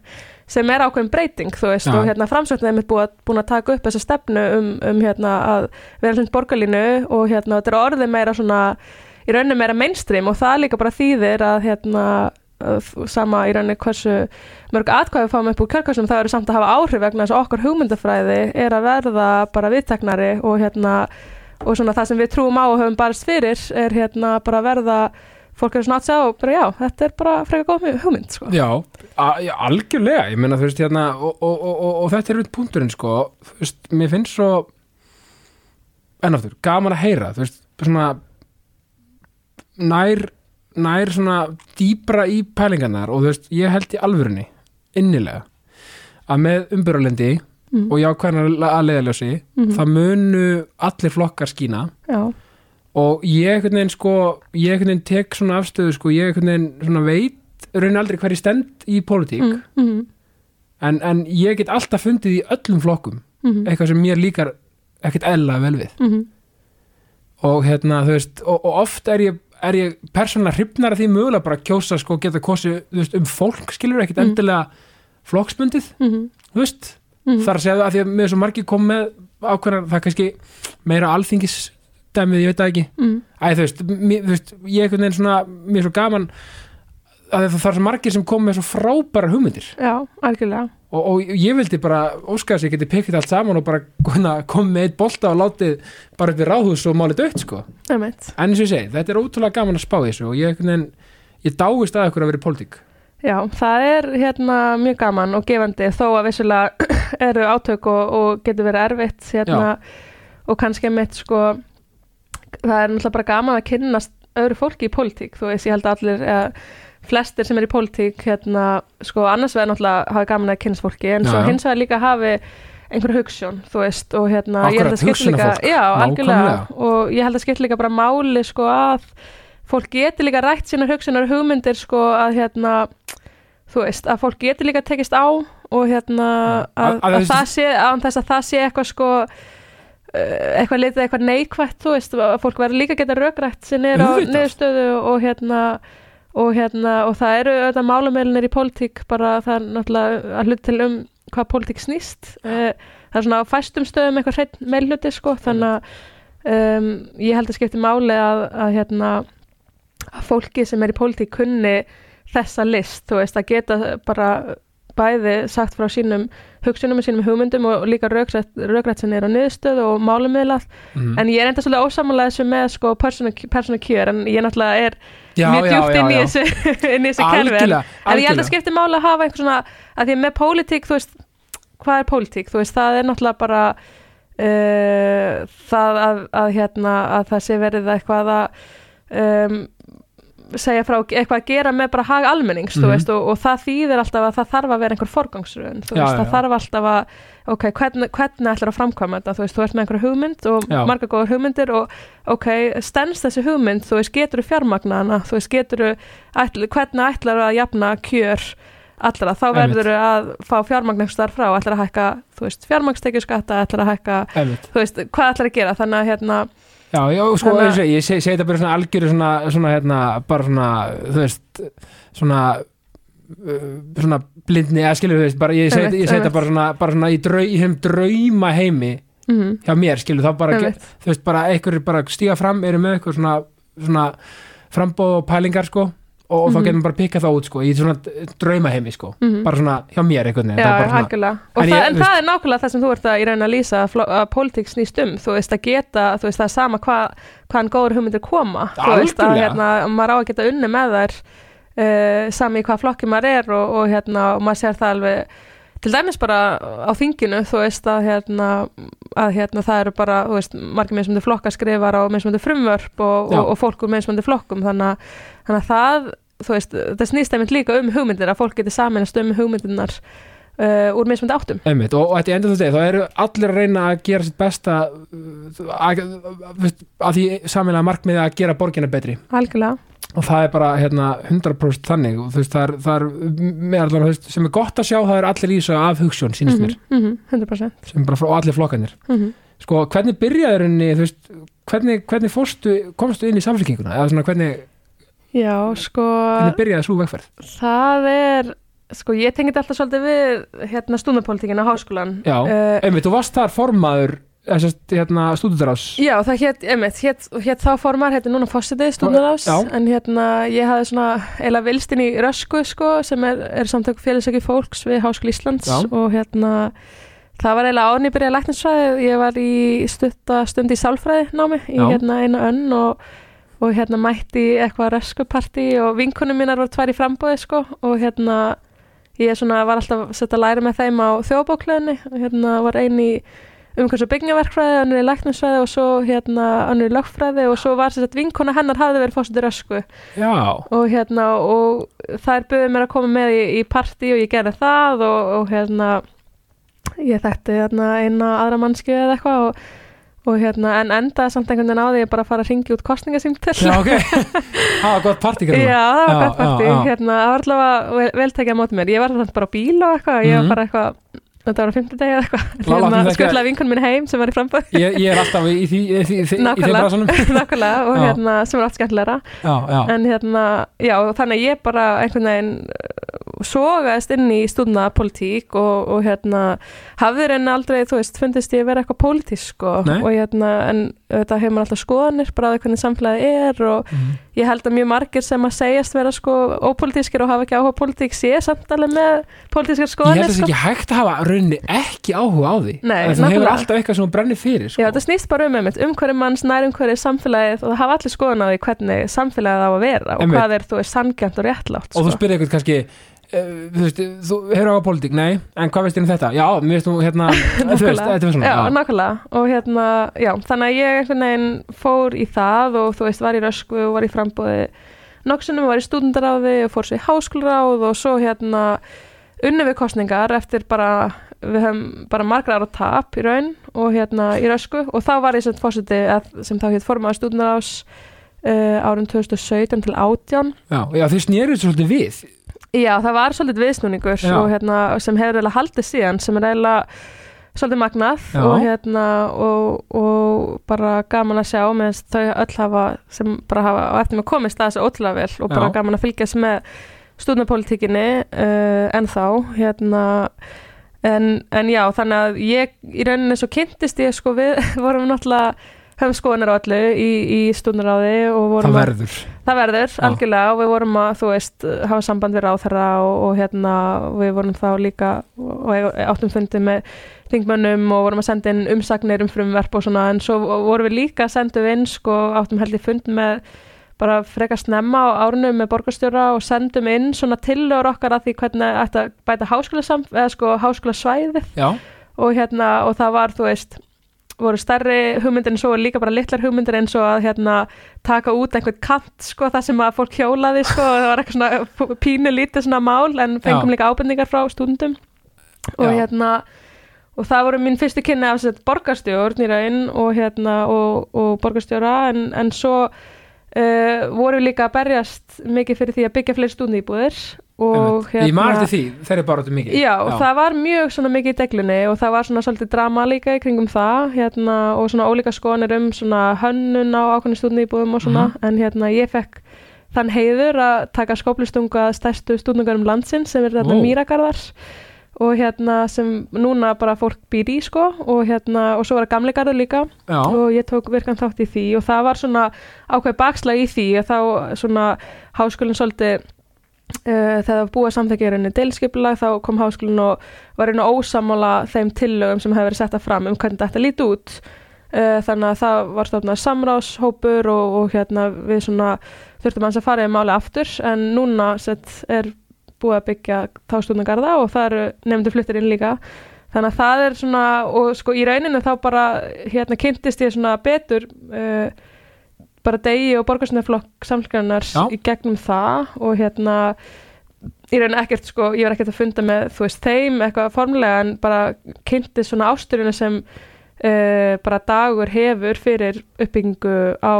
sem er ákveðin breyting þú veist Já. og hérna framsvöldin er búin að, búin að taka upp þessa stefnu um, um hérna að vera hlind borgarlínu og hérna þetta er orðið meira svona í rauninni meira mainstream og það líka bara þýðir að hérna sama í rauninni hversu mörg atkvæði fáum upp úr kjörkvæsum það eru samt að hafa áhrif vegna þess að okkar hugmyndafræði er að verða bara viðteknari og hérna og svona það sem við trúum á og höfum barist fyrir er hérna bara verða fólk er svona að sjá og bara já, þetta er bara frekar góð hugmynd sko. Já, algjörlega, ég meina þú veist hérna og, og, og, og, þetta er út punkturinn sko, þú veist, mér finnst svo ennaftur, gaman að heyra þú veist, svona nær, nær svona dýbra í pælingarnar og þú veist, ég held í alvörunni, innilega að með umbyrjulendi mm. og jákvæðan að leiðaljósi Mhm. það munu allir flokkar skína. Já, og ég einhvern veginn sko ég einhvern veginn tek svona afstöðu sko ég einhvern veginn svona veit raunin aldrei hverju stend í pólitík. Mm, mm, en, en ég get alltaf fundið í öllum flokkum mm, eitthvað sem mér líkar ekkert eðla vel við. Mm, og hérna þú veist og, og oft er ég, er ég persónulega hrifnar af því mögulega bara að kjósa sko geta kosið þú veist, um fólk skilur ekkert Mm. endilega flokksbundið mm, þú veist? Mm, þar að segja það að því að með svo margir kom með ákveðnar það er kannski meira alþingis dæmið, ég veit það ekki. Mm, Æ, þú veist, mér, þú veist, ég einhvern veginn svona, mér er svo gaman að það er svo margir sem kom með svo frábæra hugmyndir. Já, algjörlega og, og ég vildi bara óska þess að ég geti pikkið allt saman og bara hérna, kom með eitt bolta og látið bara upp í ráðhús og málið dött sko. En eins og ég segi, þetta er ótrúlega gaman að spá þessu og ég ég dáist að ykkur að vera í pólitík. Já, það er hérna mjög gaman og gefandi þó að vissulega *coughs* eru átök og, og getur verið erfitt hérna og kannski mitt sko það er náttúrulega bara gaman að kynnast öðru fólki í pólitík, þú veist, ég held að allir eða, flestir sem er í pólitík hérna, sko, annars vegar náttúrulega hafi gaman að kynnast fólki, en Já, svo hins vegar líka hafi einhver hugssjón, þú veist, og hérna ég held Akkurat, að skipta líka, já, algjörlega. Og ég held að skipta líka bara máli, sko, að fólk geti líka rætt sínar hugsunar hugmyndir, sko, að hérna þú veist, að fólk geti líka tekist á og hérna að, að- að það sé, án þess að það sé eitthvað sko uh, eitthvað litið, eitthvað neikvætt þú veist, að fólk verður líka geta rökrætt sér niður á niðurstöðu og hérna og hérna, og það eru auðvitað málumeilinir í pólitík, bara það er náttúrulega að hlut til um hvað pólitík snýst. Uh, það er svona á fæstum stöðum eitthvað hreinn meilhuti sko, þannig að um, ég held að skipti máli að, að hérna að fólki sem er í pólitík kunni þessa list, þú veist, að geta bara bæði sagt frá sínum hugsunum og sínum hugmyndum og líka rökrætt sem er á niðurstöð og málumiðlað mm. en ég er enda svolítið ósamanlega þessu með sko persónu kjör en ég náttúrulega er já, mjög djúpt inn í þessu *laughs* inn í þessu kerfi. En, ég held að skipti máli að hafa einhver svona að því með pólitík, þú veist hvað er pólitík, þú veist, það er náttúrulega bara uh, það að, að hérna að það sé verið eitthvað að um, segja frá eitthvað að gera með bara hag almennings, þú Mhm. veist, og, og það þýðir alltaf að það þarf að vera einhver forgangsröðun þú Já, veist, já, það já. þarf alltaf að ok, hvernig, hvernig ætlar að framkvæma þetta þú veist, þú ert með einhver hugmynd og marga góður hugmyndir og ok, stendst þessi hugmynd, þú veist, getur þú fjármagnana, þú veist, getur þú hvernig ætlar að jafna kjör allra, þá verður að fá fjármagnangstar frá, ætlar að hækka þú veist, fjármagnstekjuskatta, ætlar að hækka Einmitt. þú veist, hvað ætlar að gera, þannig að hérna Já, já, sko, Þannig Þannig... ég segi seg þetta bara svona algjöru svona, svona, hérna, bara svona, þú veist, svona, uh, svona blindni, eða skilur, þú veist, bara, ég segi ég þetta bara svona, bara svona í, drau, í þeim drauma heimi mm hjá mér, skilur, þá bara, þú veist, bara einhverjir bara stíga fram, eru með eitthvað svona, svona frambóð og pælingar, sko, og, og þá Mhm. getum bara pikka það út, sko, í svona drauma heimi, sko, Mhm. bara svona hjá mér einhvern veginn, Já, svona, En það, ég- en þú það er nákvæmlega það sem þú ert að í raun að lýsa að, að pólitík snýst um, þú veist að geta, þú veist er sama hvað hvaðan góður hugmyndir koma, þú veist að hérna, maður á að geta unni með þær uh, sami í hvað flokki maður er og, og hérna, og maður sér það alveg til dæmis bara á þinginu þú veist að hérna, að hérna það eru bara, þú veist, margir mismundi flokka skrifar á mismundi frumvörp og, og, og fólk úr mismundi flokkum þannig að, þannig að það, þú veist, það snýst einmitt líka um hugmyndir að fólk geti saminast um hugmyndirnar uh, úr mismundi áttum. Einmitt, og, þetta er enda þú segir, þá eru allir að reyna að gera sitt besta uh, að, að, að því saminlega markmiði að gera borgina betri. Algjörlega, og það er bara hérna, 100% þannig. Og veist, það er, það er með allar, þú veist, sem er gott að sjá það er allir í þessu af hugssjón, sínist mér. mm -hmm, 100% sem er bara frá allir flokkanir mm -hmm. sko, hvernig byrjaður henni, hvernig, hvernig fórstu, komstu inn í samfélkinguna eða svona, hvernig, Já, sko hvernig byrjaði svo vegferð? Það er sko ég tengi þetta alltaf svolítið við hérna stúndapolítikin á háskólan já, Eh, einmitt, þú varst þar formaður þessast, hérna, stúdindarás Já, það hétt, einmitt, hétt, hétt þá formar, hétt núna fósitið stúdnarás, Já. en hérna ég hafði svona eila vilst inn í Rösku sko, sem er, er samtök félagsöki fólks við Háskóli Íslands Já. og hérna það var eiginlega ánýbyrja byrjaði læknisfræði, ég var í stund í sálfræði námi í Já. hérna einu önn og, og hérna mætti eitthvað Röskupartí og vinkunum mínar voru tvær í frambóði sko og hérna ég svona var alltaf sett að læra með þeim á þjóðbókleðinni og hérna var eini umhverfis og byggnaverkfræði, önnur í læknisfræði og svo hérna önnur í lögfræði og svo var að vinkona hennar hafði verið fórstutur ösku já, og hérna og þær buðið mér að koma með í, í partí og ég gerði það og, og hérna ég þekkti hérna eina aðra mannski eða eitthvað og, og hérna en endaði samt einhvern veginn á því að bara fara að ringi út kostningasýmtel já, ok. *laughs* Það var gott partí Já, það var gott partí, hérna, það var allavega vel, vel tekið á móti mér, ég var samt bara á bíl og eitthvað, ég Mhm. var bara eitthvað, þetta var á fimmtudegi eða eitthvað, skuttlaði vinkun mín heim sem var í framböð, ég, ég er alltaf í, því, *laughs* Nákvæmlega. og hérna, sem var oft skemmtilegra, en hérna, já, þannig að ég bara einhvern veginn sogaðist inn í stúdnapolitík og, og hérna, hafði reyna aldrei, þú veist, fundist ég vera eitthvað pólitísk og, og hérna, en þetta hefur maður alltaf skoðanir, bara því hvernig samfélagi er og Mhm. ég held að mjög margir sem að segjast vera sko ópolítískir og hafa ekki áhuga á pólitík sé samt alveg með pólitískar ég held skoðanir að það sko. ekki hægt að hafa rauninni ekki áhuga á því Nei, En þú hefur alltaf eitthvað sem brennir fyrir sko. Já, þetta snýst bara um einmitt, um hverju manns nær um hverju samfélagið og það hafa allir skoðan á því hvernig samfélagið á að vera og Einmitt. hvað er þú veist sangjant og réttlátt og þú sko. spyrir eitthvað kannski þú veist, þú hefur á pólitík, nei en hvað veist þér um þetta? Já, mér veist þú hérna *laughs* þú veist, þetta var svona Já, nákvæmlega. Og hérna, já, þannig að ég einhvern veginn fór í það og þú veist, var í rösku og var í frambúði noksunum, var í stúdendaráði og fór sér í háskólaráð og svo hérna unni við kostningar eftir bara við höfum bara margra ára tap í raun og hérna í rösku og þá var ég sem fórseti sem þá hétt formaður stúdendarás uh, árum 2017 til 18 já, já þið snýrið svolítið við Já, það var svolítið viðsnúningur og hérna, sem hefur eiginlega haldið síðan sem er eiginlega svolítið magnað og hérna og, og bara gaman að sjá með þau öll hafa sem bara hafa á eftir með komist að þessu ótrúlega vel og bara Já. gaman að fylgjast með stúdnapolítikinni uh, en þá hérna en, en já, þannig að ég í rauninni svo kynntist ég sko við *laughs* vorum náttúrulega höfum skoðunar á allu í, í vorum það að verður. Það verður, Já. algjörlega og við vorum að, þú veist, hafa samband við ráþara og, og hérna, við vorum þá líka og áttum fundi með þingmönnum og vorum að senda inn umsagnir um frumverf og svona, en svo vorum við líka að senda við inn, sko, áttum held ég fund með bara frekar snemma á árunum með borgarstjóra og sendum inn svona tillögur okkar að því hvernig ætti að bæta háskólasam, eða sko háskólasvæðið. Já, og hérna, og það var, þú veist voru stærri hugmyndir en svo og líka bara litlar hugmyndir eins og að hérna taka út einhvern kant sko það sem að fólk hjólaði sko og það var eitthvað svona pínu lítið svona mál en fengum Já. líka ábendingar frá stúndum og hérna og það voru mín fyrstu kynni af borgarstjórn í raun og hérna og, og borgarstjóra en, en svo uh, voru við líka að berjast mikið fyrir því að byggja fleiri stúndýbúðir og hérna ég eftir því, þeir eru bara áttu mikið. Já, og það var mjög svona mikið í deglunni og það var svona svolítið drama líka í kringum það hérna, og svona ólíka skoðanir um svona hönnun á ákveðni stúdni íbúðum og svona. Mhm. en hérna ég fekk þann heiður að taka skóplustunga stærstu stúdningarum landsins sem er þetta mýragarðar. Og hérna sem núna bara fólk býr í sko og hérna og svo var það gamli garður líka. Já, og ég tók virkan þátt í því og það var svona ákveð bakslag í því að þá svona háskólinn svolítið þegar það var búið að samþekja henni deilskipulag þá kom háskólinn og var einu ósamála þeim tillögum sem hefur verið setta fram um hvernig þetta líti út. Uh, þannig að það var stofnað samráðshópur og, og hérna við svona þurftum hans að fara í máli aftur. En núna sett er búið að byggja tástúnagarða og það eru nefndu fluttir inn líka. Þannig að það er svona og sko í rauninu þá bara hérna kynntist ég svona betur uh, bara degi og borgarsnöflokk samfélgarinnar Já. í gegnum það og hérna rauninu ekkert sko, ég var ekkert að funda með þú veist þeim eitthvað formulega en bara kynntist svona ásturinu sem uh, bara dagur hefur fyrir uppbyggingu á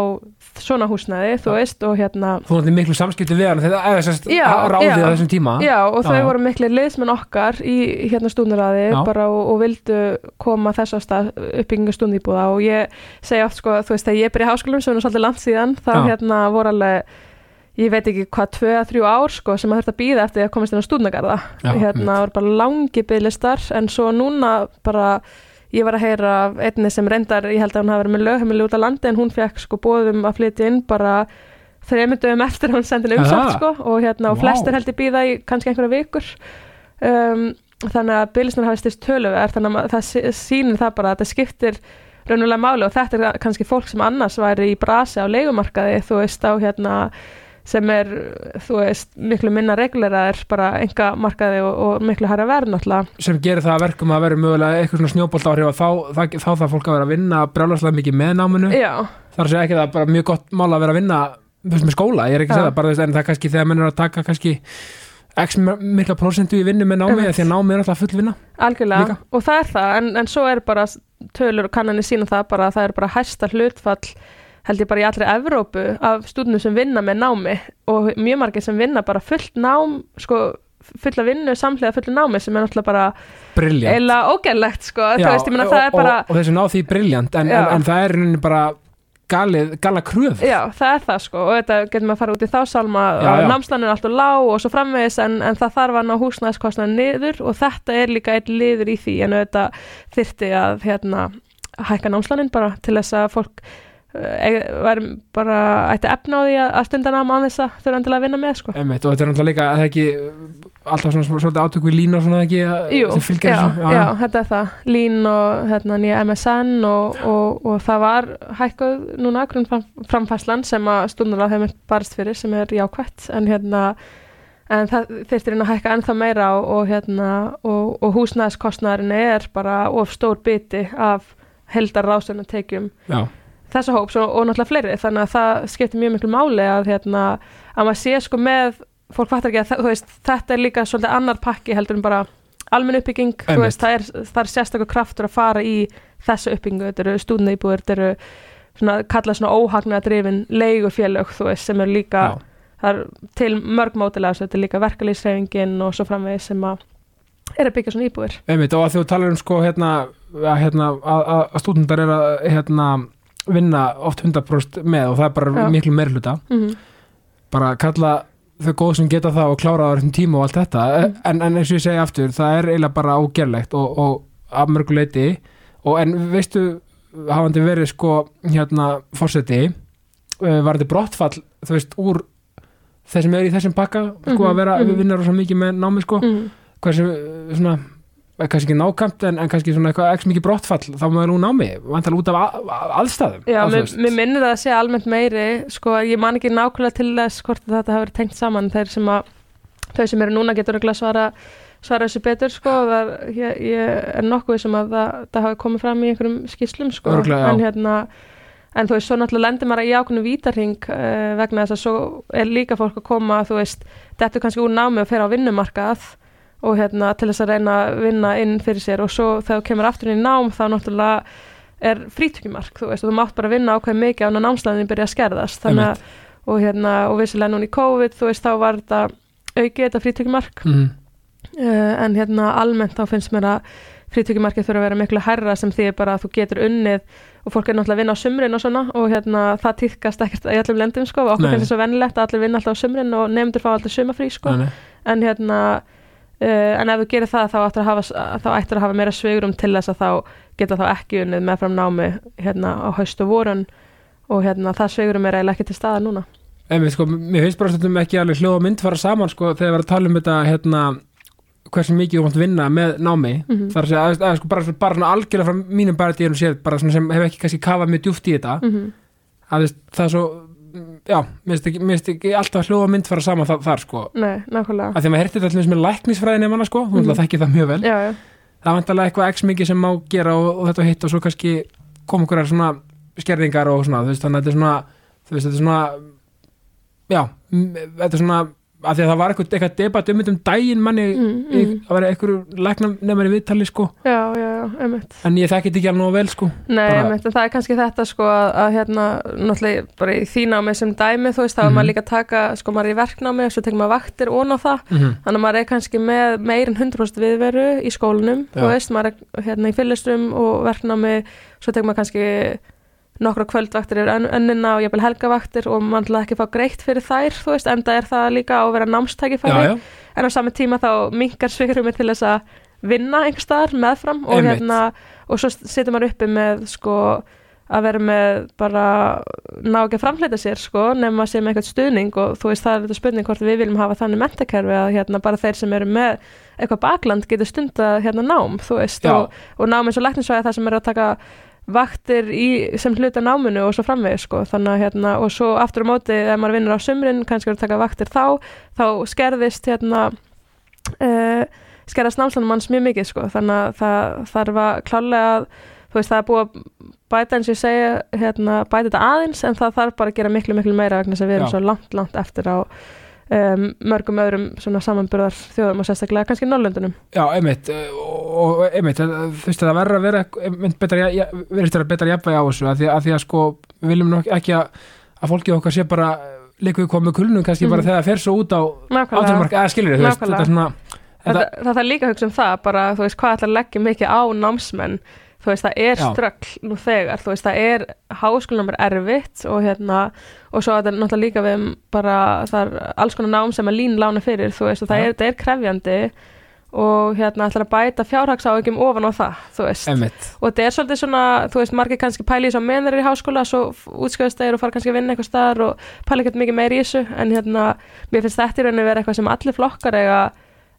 svona húsnæði, þú Já. veist og hérna þú náttúrulega miklu samskipti við hann þegar eða sérst Já, ráðið já. á þessum tíma Já, og þau Já. voru miklu liðsmenn okkar í hérna stúnaraði Já. bara og, og vildu koma þess að uppbyggingu stúndýbúða og ég segja oft sko, þú veist, þegar ég byrja í háskólum sem er svolítið langt síðan, þá hérna voru alveg ég veit ekki hvað, tvö að þrjú ár sko, sem að þurft að býða eftir að komast inn á stúdnagarða hérna voru bara langi bygglistar en svo núna bara ég var að heyra af einni sem reyndar ég held að hún hafi verið með lögheimili út á landi en hún fekk sko bóðum að flytja inn bara þreymundum eftir að hún sendi Aha. sko, og hérna og Vá. flestir heldur býða í kannski einhverja vikur um, þannig að bygglistar hafi styrst töluverð þannig að það sýnir það bara að þetta skiptir raunulega máli og þetta er kannski fólk sem annars væri í brasi á leigumarkaði þú veist á hérna sem er, þú veist, miklu minna reguleraðir bara enga markaði og, og miklu hæra verð náttúrulega. Sem gerir það að verkum að vera mögulega eitthvað svona snjóbolt áhrif og þá, þá, þá það fólk að vera að vinna brjálarslega mikið með náminu. Já, þar að segja ekki það bara mjög gott mál að vera að vinna með skóla, ég er ekki að segja það bara þú veist, en það er kannski þegar menn er að taka kannski x mikla prosentu í vinnu með námi Einmitt. því að námi er alltaf full vinna algjörlega Líka. og það er það, en, en svo er bara tölur og kannanir sína það bara að það er bara hæsta hlutfall held ég bara í allri Evrópu af stúdnum sem vinna með námi og mjög margir sem vinna bara fullt nám sko fulla vinnu samhliða fullu námi sem er náttúrulega bara eila ógæðlegt sko, Já, veist, og, bara og, og þessu ná því briljant en, en, en það er bara galið, gala kröf Já, það er það sko og þetta getur maður að fara út í þá salma Já, já. námslann er alltaf lág og svo framvegis en, en það þarf að ná húsnæðskostnaðin niður og þetta er líka einn liður í því en þetta þyrfti að hérna, hækka námslannin bara til þess að fólk uh, væri bara ætti efna á því að, að stunda nám á þess að þurfa endilega að vinna með sko. Einmitt, og þetta er náttúrulega líka að það ekki alltaf svona svolítið átöku í línu og svona ekki Jú, já, þessu? Já, þetta er það. Lín og hérna nýja MSN og, og, og það var hækkuð núna grunnframfæslan sem að stundurlega hefur barist fyrir sem er jákvætt en hérna en það þyrftir inn að hækka ennþá meira og, og, hérna, og, og húsnæðiskostnaðurinn er bara of stór biti af heldar ráðstöðuna tekjum já, þessa hóps og, og náttúrulega fleiri. Þannig að það skiptir mjög miklu máli að, hérna, að maður sé sko með fólk fattar ekki að veist, þetta er líka svolítið annar pakki heldur en bara almenn uppbygging veist, það er, er sérstakur kraftur að fara í þessu uppbyggingu, þetta eru stúdneibúir þetta eru svona, kallað svona óhagnaða drifin leigufélög, sem eru líka er til mörg mótilega þetta er líka verkalýsreifingin og svo framvegis sem að er að byggja svona íbúir einmitt og að þú talar um sko hérna hérna, að, að, stúdendar er að hérna, vinna oft 100% með og það er bara Já. miklu meirluta mm -hmm. bara kalla þau góð sem geta það og klára á þessum tíma og allt þetta Mm. en, en eins og ég segi aftur, það er eiginlega bara ógerlegt og, og af mörgu leiti og en veistu hafandi verið sko hérna fórseti uh, var þetta brottfall þú veist úr þeir sem er í þessum pakka sko Mhm, að vera, mhm. við vinnar svo mikið með námi sko Mm. hversu uh, svona eh, kannski ekki nákvæmt en, en kannski svona eitthvað ekki mikið brottfall þá maður nú námi, vantar út af aðstæðum Já, mér, mér minnir að það sé almennt meiri sko, ég man ekki nákvæmlega til þess hvort þetta hafi verið tengt saman þeir sem að þau sem eru núna getur að svara svara þessu betur sko það, ég, ég er nokkuð sem að það, það hafi komið fram í einhverjum skýslum sko Örugglega, já. en hérna en þú veist, svo náttúrulega lendir maður í ákveðinu vítarhing uh, vegna þess að svo er líka fólk að koma, þú veist, þetta er kannski úr námi og fer á vinnumarkað og hérna til þess að reyna að vinna inn fyrir sér. Og svo þegar þú kemur aftur inn í nám þá náttúrulega er frítökjumark, þú veist, og þú mátt bara vinna ákveð mikið á námslæðin byrja að skerðast. Þannig að, og hérna, og vissilega núna í COVID, þú veist, þá var þetta aukið þetta frítökjumark Mhm. uh, en hérna almennt þá finnst mér að frítökjumarkið þurfa að vera miklu hærra sem því bara að þú getur unnið og fólk er náttúrulega að vinna á sumrin og svona og hérna það týðkast ekkert í öllum lendum sko og okkur finnst það svo vennilegt að allir vinna alltaf á sumrin og nefndur fá alltaf sumafrí sko. Nei. en hérna uh, en ef þú gerir það þá ættir að hafa, þá ættir að hafa meira svigurum til þess að þá geta þá ekki unnið meðfram námi hérna á haust og vorun og hérna það svigurum er eiginlega ekki til staðar núna Einmitt, sko, mér finnst bara stundum ekki alveg hljóð og mynd fara saman sko, þegar við erum að tala um þetta hérna, hversu mikið þú mátt vinna með námi Mhm. þar að segja, að, sko, bara, bara svona algjörlega frá mínum bara díðum séð, bara svona sem hef ekki kannski kafað mjög djúft í þetta mm -hmm. að það er svo já, mér finnst ekki, mér finnst ekki alltaf hljóð og mynd fara saman þar, þar sko. Nei, nákvæmlega. Að því að maður herti þetta allir með læknisfræðin ef sko, þú mm. þekki það mjög vel. Já, já, það er vantarlega eitthvað x mikið sem má gera og, og þetta hitt og svo kannski kom einhverjar svona skerðingar og svona, þú veist, þannig að þetta er svona þú veist, þetta er svona já, þetta er svona að því að það var eitthvað, eitthvað debat um um daginn manni mm, mm. mm. að vera einhverju læknarnemar í viðtali sko, já, já, já, einmitt en ég þekki þetta ekki alveg nógu vel sko, Nei, Bara- það er kannski þetta sko að, að hérna, náttúrulega bara í þínámi sem dæmi, þú veist, þá er Mhm. maður líka að taka sko maður í verknámi og svo tekur maður vaktir ón á það, mm -hmm. þannig að maður er kannski með meir en 100% viðveru í skólanum Já. þú veist, maður er hérna í fyllistrum og verknámi, svo tekur maður kannski nokkra kvöldvaktir ön- önnina og jafnvel helgavaktir og ætla ekki að fá greitt fyrir þær, þú veist, enda er það líka á að vera námstækifæri en á sami tíma þá minkar svigrumir til þess að vinna einhver staðar meðfram og Einmitt. hérna og svo situr maður uppi með sko að vera með bara ná ekki að framleita sér sko nema að sé með eitthvað stuðning og þú veist það er þetta spurning hvort við viljum hafa þannig mentakerfi að hérna bara þeir sem eru með eitthvað bakland getur stunda hérna nám þú veist Já. og, og nám eins og læknisvæði það sem eru að taka vaktir í, sem hluta náminu og svo framvegis sko þannig að hérna og svo aftur á móti ef maður vinnur á sumrin kannski að taka vaktir þá þá skerðist hérna uh, skerðast námslanum manns mjög mikið sko þannig að það þarf að klálega að þú veist það er búið að bæta eins og ég segja hérna, bæta þetta aðeins en það þarf bara að gera miklu miklu meira vegna að við erum Já. svo langt langt eftir á um, mörgum öðrum svona samanburðar þjóðum og sérstaklega kannski Norrlöndunum já, einmitt uh, og einmitt, þú veist, það verður að vera einmitt betra, verður að betra jafnvægi á þessu að því að, því að sko, við viljum ekki að, að fólki okkar sé bara komum með kulnum kannski Mhm. bara þegar það fer svo út á átumark, eða skilur þú veist, þetta er svona það, þetta, það þarf líka að hugsa um það bara, þú veist, hvað ætlar að leggja mikið á námsmenn þú veist, það er Já. ströggl nú þegar, þú veist, það er háskólanum er erfitt og hérna og svo er þetta náttúrulega líka við um bara það er alls konar nám sem að lín lána fyrir þú veist, og það Já. er, það er krefjandi og hérna ætlar að bæta fjárhagsáökjum ofan á það, þú veist einmitt og þetta er svolítið svona, þú veist, margir kannski pæli í svo menur í háskóla, svo útskjöðast þeir og fara kannski að vinna eitthvað staðar og pæli ekkert mikið meir í þessu, en hérna mér finnst þetta í rauninni vera eitthvað sem allir flokkar eiga,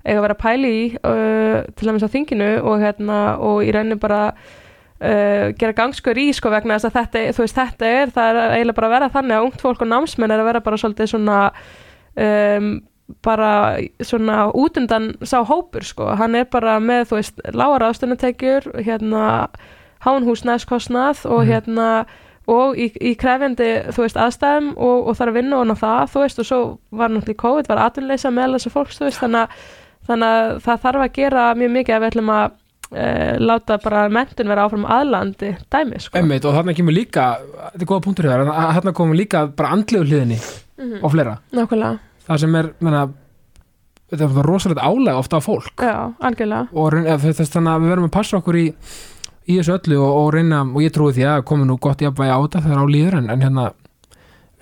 eiga að vera pæli í uh, til dæmis á þinginu og hérna og í rauninni bara uh, gera gangskur í sko vegna þess að þetta, þú veist, þetta er, það er eiginlega bara að vera þannig að ungt fólk og námsmenn er að vera bara svolítið svona um, bara svona útundan sá hópur sko, hann er bara með þú veist, lágar ástunnatekjur hérna hán húsnæðskostnað og Mhm. hérna og í, í krefjandi þú veist aðstæðum og, og þarf að vinna og ná það þú veist og svo var náttúrulega COVID var atvinnleysa meðal þessu fólks þú veist þannig að, þannig að það þarf að gera mjög mikið ef við ætlum að e, láta bara mentun vera áfram aðlandi dæmi sko. Einmitt, og þarna kemur líka, þetta er góða punktur hér þarna komur líka bara andlegu hliðinni Mhm. og fleira, Nákvæmlega, það sem er menna, þetta er rosalegt álega ofta á fólk já, algjörlega og þess þannig að við verðum að passa okkur í í þessu öllu og, og reyna og ég trúi því að komi nú gott jafnvægi á þetta þegar á líður en, en hérna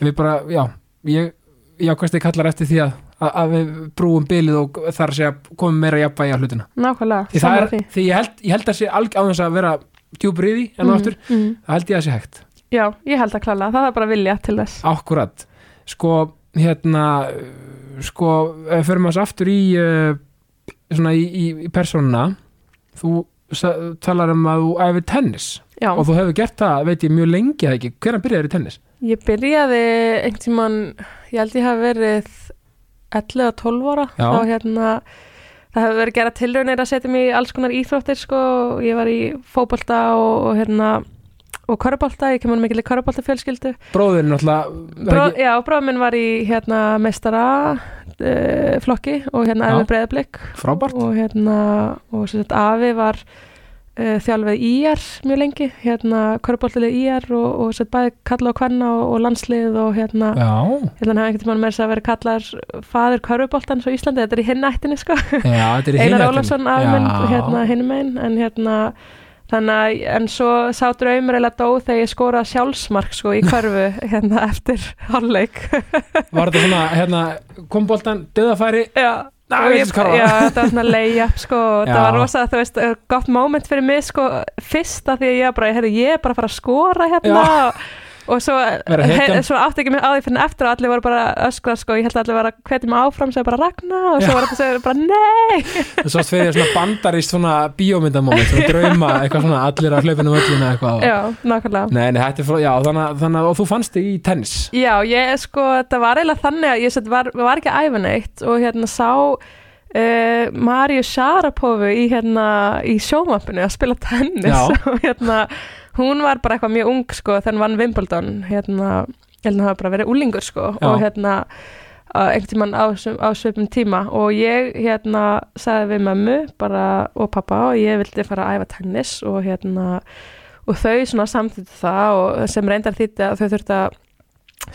við bara, já, ég ég ákvæmst ég kallar eftir því að, að, að við brúum bilið og þar sé að komum meira jafnvægi á hlutina. Nákvæmlega, því sammála er, því. því ég held, ég held að sé alg á þess að vera djúpur í því en Mhm, aftur, mhm. það held ég að sé hægt. Já, ég held að klála, það er bara vilja til þess. Akkurat, sko hérna sko, ef við förum að aftur í uh, svona í, í, í persónuna þú talar um að þú æfir tennis. Já, og þú hefur gert það, veit ég, mjög lengi eða ekki, hvernig byrjaður í tennis? ég byrjaði einhvern tímann, ég held ég hafi verið 11-12 ára Já. þá hérna það hefur verið gera tilraunir að setja mig í alls konar íþróttir sko, ég var í fótbolta og, og hérna og körubólta, ég kemur mikil í körubólta fjölskyldu Bróðurinn náttúrulega Bró, ekki, Já, bróð minn var í hérna meistara uh, flokki og hérna Já. æfði breyðablik frábært og hérna og sem sagt afi var uh, þjálfið IR mjög lengi hérna körbóltilið IR og, og sagt bæði kalla og kvenna og, og landslið og hérna hérna hefði einhvern tímann með þess að vera kallar faður körbóltans á Íslandi, þetta er í hinn ættinni sko, já, í Einar minn Já. hérna hinn megin. En hérna þannig að, en svo sá draumur eða dó þegar ég skoraði sjálfsmark sko í körfu *laughs* hérna eftir hálfleik. Var þetta svona, hérna, kom boltan, döðafæri Já, Ná, ég ég, veist var. já, þetta var svona lay-up sko, og Já. það var rosa, þú veist, gott moment fyrir mig sko, fyrst að því að ég bara, heyrðu, ég er bara að fara að skora hérna og, og svo, svo átti ekki mig á því fyrir eftir og allir voru bara öskra sko, ég held að allir var að hvetja mig áfram sem bara ragna og svo var þetta segja bara nei. *laughs* Þú sást fyrir svona bandarist svona bíómyndamoment, svona drauma, eitthvað svona allir að hlaupinu völlina eitthvað. Já, nákvæmlega. Nei, nei, þetta er frá, já, þannig, að- og þú fannst þig í tennis? Já, ég sko, það var eiginlega þannig að ég var, var ekki neitt og hérna sá uh, Maríu Sarapovu í hérna í sjómappinu að spila tennis. *laughs* Og hérna hún var bara eitthvað mjög ung sko hún vann Wimbledon hérna, hún hafa bara verið úlingur sko Já. og hérna einhvern tímann á, á svipum tíma og ég hérna sagði við mömmu bara og pappa og ég vildi fara að æfa tennis og hérna og þau svona samþýttu það og sem reyndar þýtti að þau þurftu að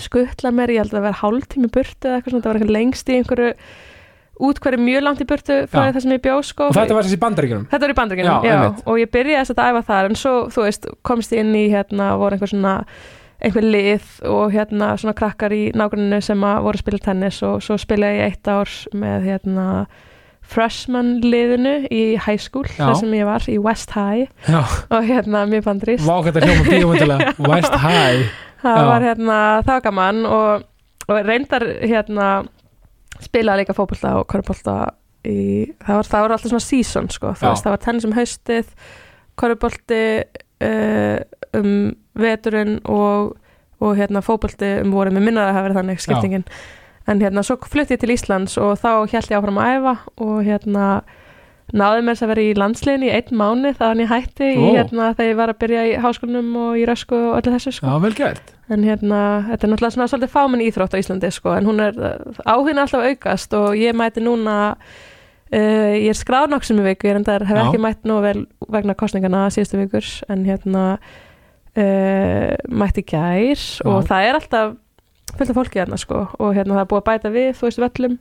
skuttla mér, ég held að vera hálftími burtu eða eitthvað svona, það var eitthvað lengst í einhverju út hverju mjög langt í burtu frá það sem ég bjó sko. Og þetta var þessi bandaríkjunum? Þetta var í bandaríkjunum, Já, já, og ég byrjaði þess að æfa þar en svo, þú veist, komst ég inn í hérna, voru einhver svona einhver lið og hérna svona krakkar í nágruninu sem að voru að spila tennis og svo spilaði ég eitt ár með hérna freshman liðinu í high school þar sem ég var í West High. Já, og hérna mjög bandrist vá þetta hljóma bíómyndilega *laughs* West High. Það Já. var hérna það var gaman og, og reyndar hérna spilaði líka fótbolta og körubólta í, það var, það var alltaf svona season sko, Já. veist, það var tennis um haustið körubólti uh, um veturinn og, og hérna fótbolti um voru með minnaði að hafa verið þannig skiptingin. En hérna svo flutti ég til Íslands og þá held ég áfram að æfa og hérna náði mér þess að vera í landsliðin í einn mánu þannig ég hætti í, hérna, þegar ég var að byrja í háskólanum og í rösku og öllu þessu sko. Já, vel gert en hérna, þetta er náttúrulega svona svolítið fámenn íþrótt á Íslandi sko, en hún er áhugin alltaf aukast og ég mæti núna uh, ég er skráð nokk sem í viku, ég er endar, hef Já. ekki mætt nú vel vegna kostningana síðustu vikur en hérna uh, mætti gær og það er alltaf fullt af fólki hérna sko og hérna það er búið að bæta við, þú veist, völlum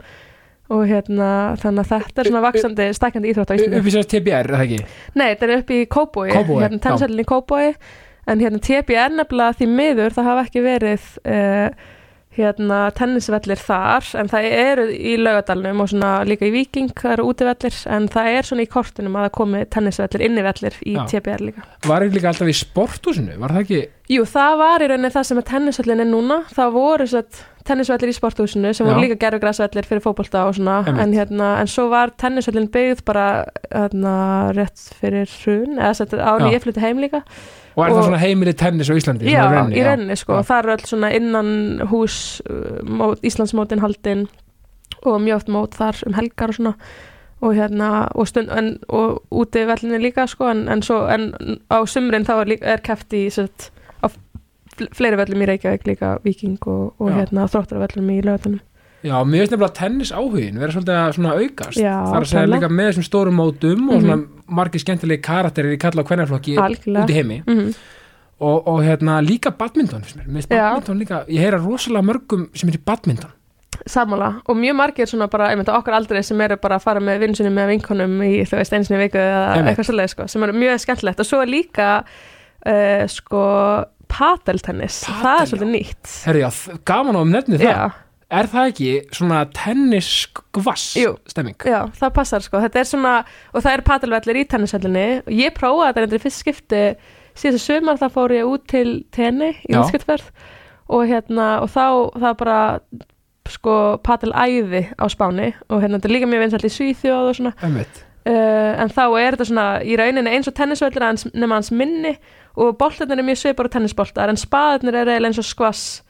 og hérna, þannig að þetta er svona vaksandi, stækandi íþrótt á Íslandi Upp í sérst TBR, er það ekki? Nei, þetta er upp í Kóbói, Kópavogi, hérna tennisöllin í Kóbói en hérna TBR nefnilega því miður það hafa ekki verið uh, hérna tennisvellir þar en það eru í laugadalnum og svona líka í Viking, það eru útivellir en það er svona í kortunum að það komi tennisvellir innivellir í Já. TBR líka Var ekki líka alltaf í sporthúsinu, var það ekki? Jú, það var í rauninni það sem að tennisvellin er núna það voru sett tennisvellir í sporthúsinu sem Já. voru líka gerfugræsvellir fyrir fótbolta og svona en, hérna, en svo var tennisvellin byggð bara hérna, rétt fyrir hrun eða sett ári Já. ég flutti heim líka Og er það Og- svona heimili tennis á Íslandi? Já, rauninni, í rauninni sko, Já. það eru öll svona innan hús uh, mót, Íslandsmótin haldin og mjög oft mót þar um helgar og svona og hérna og, stund, en, og úti vellinni líka sko en, en, svo, en á sumrin þá er, er keft í sett, á fl- fleiri vellum í Reykjavík líka Viking og, og hérna þróttarvellum í lögatunum Já, mér finnst nefnilega tennis áhugin vera svolítið að svona aukast. Já, Það er að segja líka með þessum stórum mótum og Mhm. svona margir skemmtilegi karakterir í kalla og hvernarflokki út í heimi. Mm og, og hérna líka badminton badminton líka, ég heyra rosalega mörgum sem er í badminton. Sammála. Og mjög margir svona bara einmitt á okkar aldrei sem eru bara að fara með vinsunum með vinkonum í þú veist einsinni viku eða Einmitt. eitthvað svolítið sko sem eru mjög skemmtilegt. Og svo er líka uh, sko padeltennis, Padel, það er svolítið nýtt. Herri, já, gaman á um nefni það Er það ekki svona tenniskvass stemming? já, það passar sko. Þetta er svona, og það eru padelvellir í tennisvellinni og ég prófaði þetta endur í fyrst skipti. Síðast sumar þá fór ég út til tenni í útskiptverð og hérna, og þá það bara sko padelæði á Spáni. Og hérna þetta er líka mjög vinsælt í Svíþjóð og svona. Einmitt. uh, en þá er þetta svona í rauninni eins og tennisvöldur hans, nema hans minni. Og boltarnir er mjög svipar og tennisboltar. En spaðarnir er eiginlega eins og skvass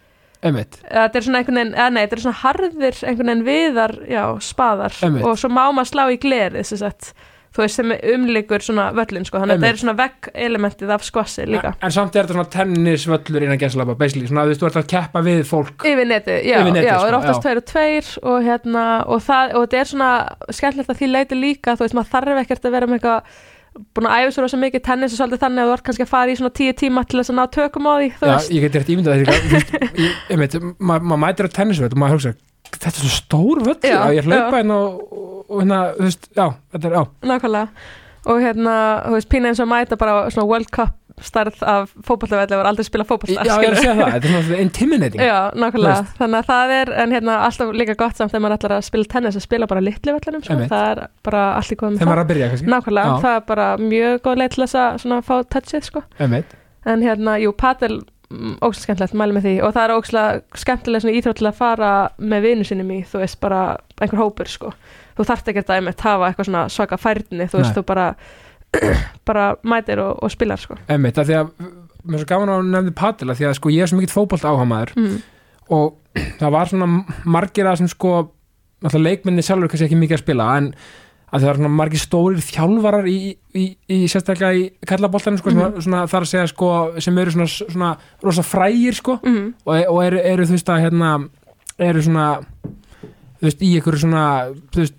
þetta er svona einhvern veginn, eða nei, þetta er svona harðir einhvern veginn viðar, já, spaðar. Einmitt. og svo má maður slá í glerið sem sagt, þú veist sem umlikur svona völlin sko, þannig að þetta er svona vegg elementið af skvassi líka. En samt er þetta svona tennisvöllur innan gæslapa, basically, svona þú veist, þú ert að keppa við fólk. Yfir netið, já, Yfir netið, já, sko, það er oftast tveir og tveir og hérna, og það, og þetta er svona skemmtilegt að því leiti líka, þú veist, maður þarf ekkert að vera með eitthvað búin að æfa svo rosa mikið tennis og svolítið þannig að þú ert kannski að fara í svona tíu tíma til þess að ná tökum á því, Já, veist. ég get rétt ímyndað ma- maður mætir á tennisvöll og maður hugsa, þetta er svo stór Já, að ég hlaupa hérna og, og, og hérna, þú veist, já, þetta er, já. Nákvæmlega. Og hérna, þú veist, pína eins og mæta bara svona World Cup starð af fótballtavelli og aldrei spila fótballta Já, ég er að segja það, þetta er svona intimidating Já, nákvæmlega, veist. þannig að það er en hérna alltaf líka gott samt þegar maður ætlar að spila tennis að spila bara litlu vellinum, sko. Það er bara allt í góðum þegar maður er að byrja, kannski Nákvæmlega, Já. það er bara mjög góð leið til þess að svona fá touchið, sko Einmitt. en hérna, jú, padel ógslag skemmtilegt, mæli með því og það er ógslag skemmtilega svona íþrótt til að fara með vinu sinum í, þú veist, bara einhver hópur, sko, þú þarft ekki að einmitt hafa eitthvað svona svaka færni, þú veist, Nei. þú bara *clears throat* bara mætir og, og spilar, sko Einmitt, af því að mér er svo gaman að nefndi padel af því að sko ég er svo mikill fótbolt áhamaður mm. og *clears throat* það var svona margir að sem sko náttúrulega leikmenni sjálfur kannski ekki mikið að spila en að það var svona margir stórir þjálfarar í, í, í sérstaklega í kallaboltanum sko, Mhm. svona, svona þar að segja sko sem eru svona, svona rosa frægir sko Mm. og, og eru, eru þú veist að hérna eru svona þú veist í einhverju svona þú veist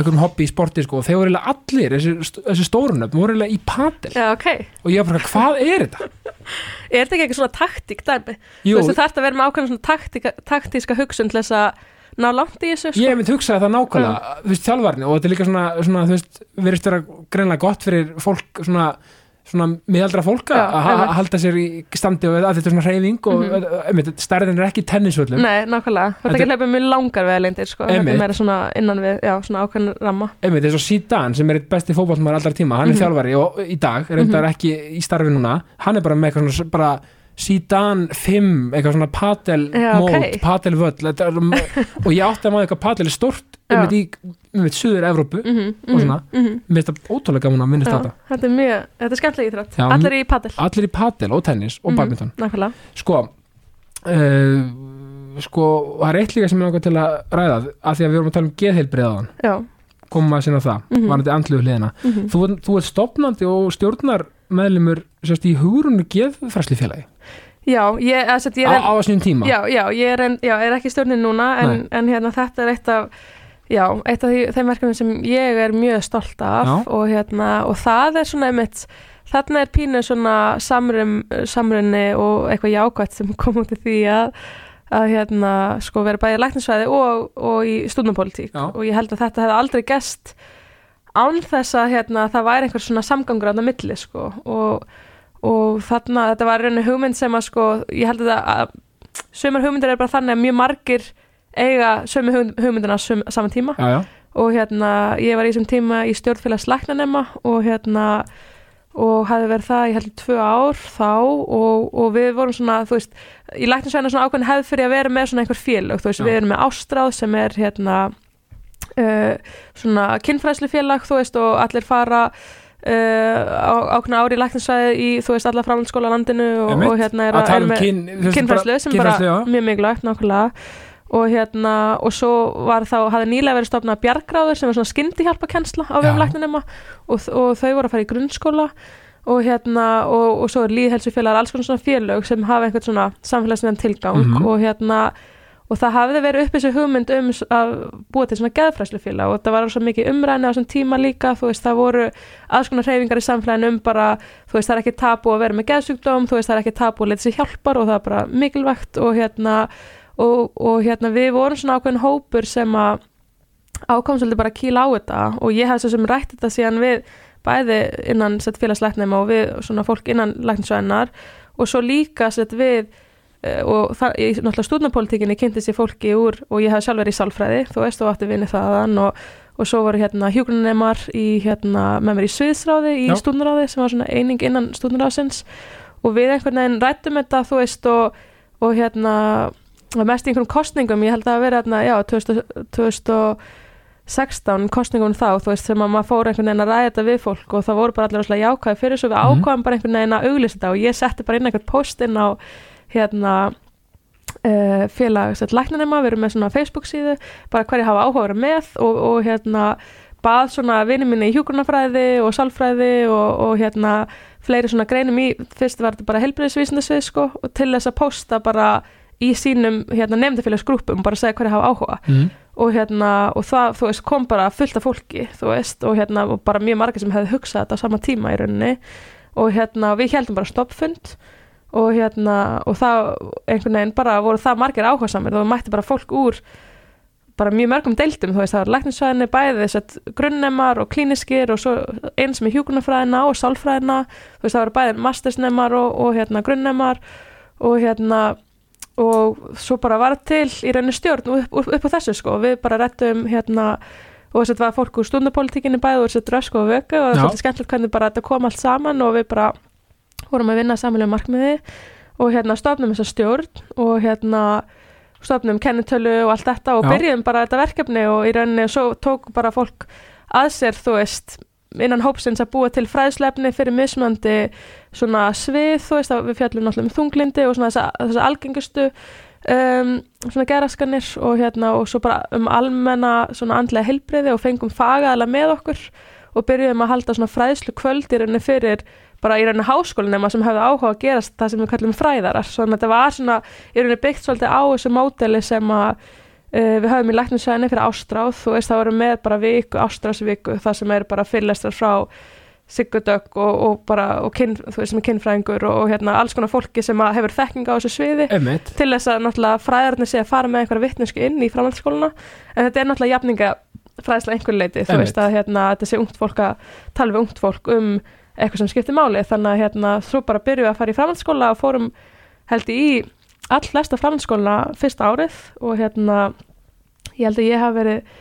einhverjum hobby í sporti sko og þeir voru eiginlega allir þessi, þessi stórunöfn voru eiginlega í padel. Já, ok, og ég var bara hvað er þetta? *laughs* er þetta ekki eitthvað svona taktík dæmi? Jú, Þú veist, þú þarft að vera með ákveðin svona taktíka, taktíska hugsun til þess að ná langt í þessu, sko? ég hef mynd hugsaði það nákvæmlega þú veist þjálfarni og þetta er líka svona, svona þú veist, verðist vera greinlega gott fyrir fólk svona, svona miðaldra fólk að halda sér í standi og að þetta er svona hreyfing og mm Mhm. stærðin er ekki tennisvöllum. Nei, nákvæmlega, Þetta- ekki að hlaupa mjög langar veðalendir, sko. Þetta er meira svona innan við, já, svona ákveðin ramma. Einmitt eins og Zidane sem er eitt besti fótballmaður allra tíma, hann er Mhm. þjálfari og í dag er reyndar ekki í starfi núna hann er bara með eitthvað svona bara Zidane 5, eitthvað svona padel Já, mót, ok. padel völl þetta er, og ég átti að maður eitthvað padel er stort Já. einmitt í, suður Evrópu mm -hmm, Og svona. mm mér finnst það ótrúlega gaman að minnast þetta. Þetta er mjög, þetta er skemmtilega íþrótt. Allir í padel. allir í padel og tennis og Mhm, badminton. Nákvæmlega. Sko uh, sko, það er eitt líka sem ég langar til að ræða að því að við vorum að tala um geðheilbriðaðan Já, komum að sinna það, Mhm. varandi andluðu hliðina. Mm þú, þú ert stopnandi og stjórnar meðlumur sérst í hugurunni geðfræslifélagi já ég, að, ég á, er, á þessum tíma? Já, já, ég er, en, já, er ekki í stjórnin núna en, en hérna þetta er eitt af Já, eitt af því, þeim verkefni sem ég er mjög stolt af og, hérna, og það er svona einmitt, þarna er pínu svona samrum, samrunni og eitthvað jákvæmt sem kom út í því að, að hérna, sko vera bæði læknisfræði og, og í stúdnapólitík Já. og ég held að þetta hefði aldrei gest án þess að hérna, það væri einhver svona samgangur á það milli sko. Og, og þarna, þetta var rauninni hugmynd sem að sko, ég held að, að sömur hugmyndir er bara þannig að mjög margir eiga sömu hugmynd- hugmyndina á sömu- saman tíma. Já, já, og hérna ég var í þessum tíma í stjórnfélags læknanema og hérna og hafði verið það í heldur tvö ár þá og, og við vorum svona þú veist, í læknarsvæðina svona ákveðin hefð fyrir að vera með svona einhver félög, þú veist, Já. við erum með ástráð sem er hérna uh, svona kynfræslu félag þú veist, og allir fara uh, ákveðna ári í læknarsvæði í, þú veist, alla framhaldsskóla landinu og, og hérna er, að tala er um með kyn, bara- sem bara mjög mikilvægt nákvæmlega og hérna og svo var þá, hafði nýlega verið stofnað bjargráður sem er svona skyndi hjálpa kennsla á Já. vegum lækninema og, og þau voru að fara í grunnskóla og hérna og, og svo er líðhelsufélagar alls konar svona félög sem hafa einhvern svona samfélagsnefn tilgang Mhm. og hérna og það hafði verið upp þessu hugmynd um að búa til svona geðfræslufélag og það var svo mikið umræðni á þessum tíma líka þú veist það voru alls konar hreyfingar í samfélaginu um bara þú veist það er ekki tabu að vera með geðsjúkdóm þú veist það er ekki tabu að leta sér hjálpar og það er bara mikilvægt og hérna og, og hérna við vorum svona ákveðin hópur sem að ákom svolítið bara að kýla á þetta og ég hef svo sem rætt þetta síðan við bæði innan sett félagslæknum og við svona fólk innan læknisvæðinar og eh, og það, í náttúrulega stúdnapolítikinni kynnti sér fólki úr og ég hef sjálf verið í sálfræði. Þú veist og átti vinni þaðan og, og svo voru hérna hjúgrunemar í hérna með mér í sviðsráði í stúdnaráði sem var svona eining innan stúdnaráðsins og við einhvern veginn rættum þetta þú veist og, og hérna mest í einhverjum kostningum, ég held að vera hérna, já, 2000, 2016 kostningum þá, þú veist, sem að maður fór einhvern veginn að ræða þetta við fólk og það voru bara allir jákvæði fyrir svo við Mhm. ákvæðum bara einhvern veginn að auglýsa þetta og ég setti bara inn einhvern post inn á hérna uh, félag sett læknanema, við erum með svona Facebook síðu, bara hverju hafa áhuga að vera með og, og hérna bað svona vinni minni í hjúgrunafræði og sálfræði og, og hérna fleiri svona greinum í, fyrst var þetta bara helbriðisvísindasvið sko og til þess að posta bara í sínum hérna nefndafélagsgrúpum bara segja hverju hafa áhuga. Mm. og hérna og það þú veist kom bara fullt af fólki þú veist og hérna og bara mjög margir sem hefði hugsað þetta á sama tíma í rauninni. Og hérna við heldum bara stoppfund. og hérna og það einhvern veginn bara voru það margir áhuga samir og mætti bara fólk úr bara mjög mörgum deildum, þú veist, það var læknisvæðinni bæði þess að grunnnemar og klíniskir og svo eins með hjúkunarfræðina og sálfræðina, þú veist, það var bæði mastersnemar og, og hérna grunnnemar og hérna og svo bara var til í rauninni stjórn upp, upp, upp á þessu sko, við bara rettum hérna og þess að það var fólk úr stundapolítikinni bæði og þess að drösku og vöku og það er Já. svolítið skemmtilegt hvernig bara þetta kom allt saman og við bara vorum að vinna samanlega markmiði og hérna stofnum þessa stjórn og hérna stofnum kennitölu og allt þetta og Já. byrjuðum bara þetta verkefni og í rauninni svo tók bara fólk að sér þú veist innan hópsins að búa til fræðslefni fyrir mismandi svona svið þú veist að við fjallum náttúrulega um þunglindi og svona þessa, þessa algengustu um, svona geraskanir og hérna og svo bara um almenna svona andlega heilbriði og fengum fagaðala með okkur og byrjuðum að halda svona fræðslu kvöld í rauninni fyrir bara í rauninni háskólinema sem hefði áhuga að gerast það sem við kallum fræðarar. Svona þetta var svona í rauninni byggt svolítið á þessu módeli sem að uh, við höfum í læknisvæðinni fyrir ástráð. Þú veist það voru með bara viku, ástráðsviku það sem er bara fyrirlestrar frá Sigurdögg og, og bara og kyn, þú veist sem er kynfræðingur og, og hérna alls konar fólki sem að hefur þekking á þessu sviði Einmitt. til þess að náttúrulega fræðarnir sé að fara með einhverja vittnesku inn í framhaldsskóluna en þetta er náttúrulega jafninga fræðsla einhver leiti, þú veist að hérna, þetta sé ungt fólk að tala við ungt fólk um eitthvað sem skiptir máli, þannig að hérna svo bara byrjuðum við að fara í framhaldsskóla og fórum held ég í all flesta framhaldsskóluna fyrsta árið og hérna ég held að ég hafi verið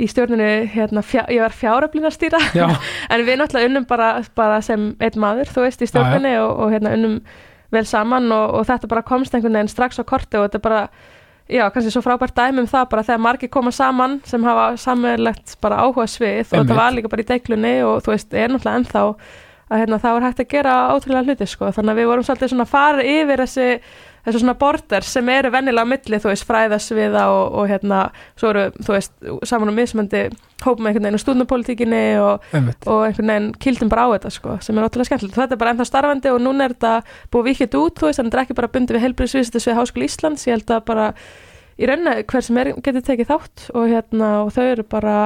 í stjórninu, hérna, fjá, ég var fjáröflin að stýra *laughs* en við náttúrulega unnum bara, bara sem einn maður, þú veist, í stjórninni og, og hérna unnum vel saman og, og þetta bara komst einhvern veginn strax á korti og þetta bara, já, kannski svo frábært dæmi um það bara þegar margir koma saman sem hafa samverlegt bara áhuga svið og þetta var líka bara í deiklunni og þú veist, er náttúrulega ennþá að hérna, það var hægt að gera ótrúlega hluti sko, þannig að við vorum svolítið svona fara yfir þessi þessu svona border sem eru vennilega á milli, þú veist, fræðasviða og, og hérna, svo eru, þú veist, saman á mismöndi hópum einhvern veginn stúdnapolítikinni og, og einhvern veginn kildum bara á þetta sko, sem er ótrúlega skemmtilegt. Þetta er bara ennþá starfandi og núna er þetta búið vikið út, þú veist, en þetta er ekki bara bundið við helbriðsvísistis við Háskóla Íslands, ég held að bara í rauninni hver sem er getur tekið þátt og hérna, og þau eru bara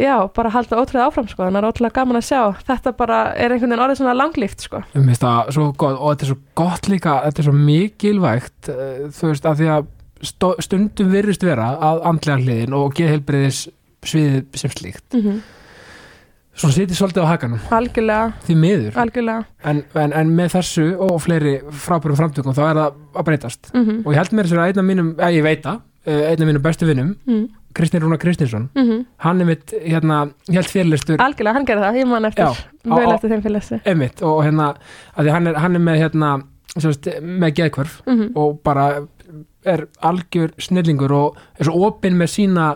já, bara halda ótrúlega áfram sko, þannig að það er ótrúlega gaman að sjá. Þetta bara er einhvern veginn orðið svona langlíft sko. Mér finnst það svo gott og þetta er svo gott líka, þetta er svo mikilvægt eh, þú veist, að því að stundum virðist vera að andlega hliðin og geðheilbriðis sviðið sem slíkt mm svona sitið svolítið á hakanum, algjörlega, því miður. Algjörlega. En, en, en með þessu og fleiri frábærum framtökum þá er það að breytast. Mm og ég held mér þess að einn af mínum, ég veit það eh, einn af mínum bestu vinnum, -hmm. Kristinn Rúnar Kristinsson Mm hann er mitt, hérna, held fyrirlistur algjörlega, hann gerði það, ég man eftir. Vel eftir þeim félagsi emitt og hérna, hann er, hann er með hérna, sérst, með geðkvörf mm og bara er algjör snillingur og er svo opinn með sína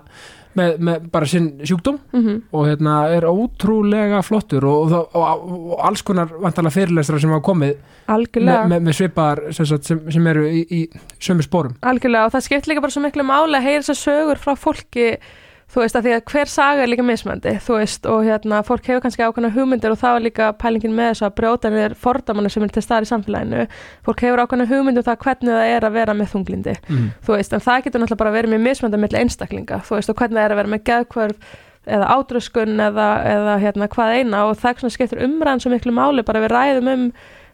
með, með bara sinn sjúkdóm mhm, og hérna er ótrúlega flottur og, og, og, og alls konar vantalega fyrirlestra sem hafa komið með, algjörlega. með, með svipaðar sem, sem, sem eru í, í sömu spórum Algjörlega og það skipt líka bara svo miklu máli að heyra þessar sögur frá fólki þú veist að því að hver saga er líka mismöndi þú veist og hérna fólk hefur kannski ákveðna hugmyndir og þá er líka pælingin með þess að brjóta niður fordamannu sem er til staðar í samfélaginu. Fólk hefur ákveðna hugmyndir um það hvernig það er að vera með þunglindi. Mm. þú veist en það getur náttúrulega bara verið með mismöndi með einstaklinga. Þú veist og hvernig það er að vera með geðkvörf eða átröskun eða, eða hérna hvað eina. Og það skiptur umræðan svo miklu máli bara við ræðum um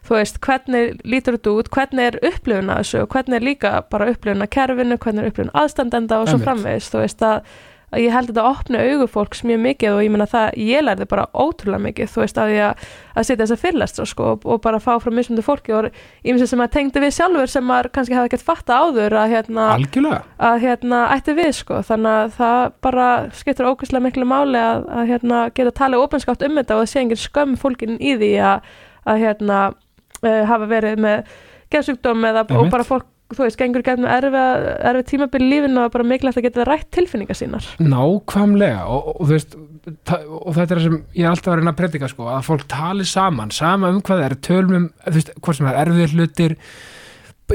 þú veist, hvernig lítur þetta út, hvernig er upplifun að þessu og hvernig er líka bara upplifun að kerfinu, hvernig er upplifun aðstandenda og svo Einmitt. framvegis, þú veist að, að ég held þetta að opna augu fólks mjög mikið og ég meina það, ég lærði bara ótrúlega mikið, þú veist, að ég að, að setja þessa fyrirlestra sko og, og bara fá frá mismundu fólki og ímest sem að tengdi við sjálfur sem maður kannski hafa ekkert fatta áður að hérna, algjörlega. að hérna ætti við sko þannig að það bara skiptur ógæslega miklu máli að, að hérna geta talið opinskátt um þetta og það sé engin skömm fólkin í því að, að hérna uh, hafa verið með geðsjúkdóm eða og bara fólk þú veist, gengur gætið með erfið, erfið tímabil í lífinu og bara mikilvægt að geta rætt tilfinningar sínar nákvæmlega og, og, og, þú veist, og þetta er það sem ég er alltaf að reyna að predika sko, að fólk tali saman, sama um hvað það er tölum um, þú veist, hvort sem það er erfið hlutir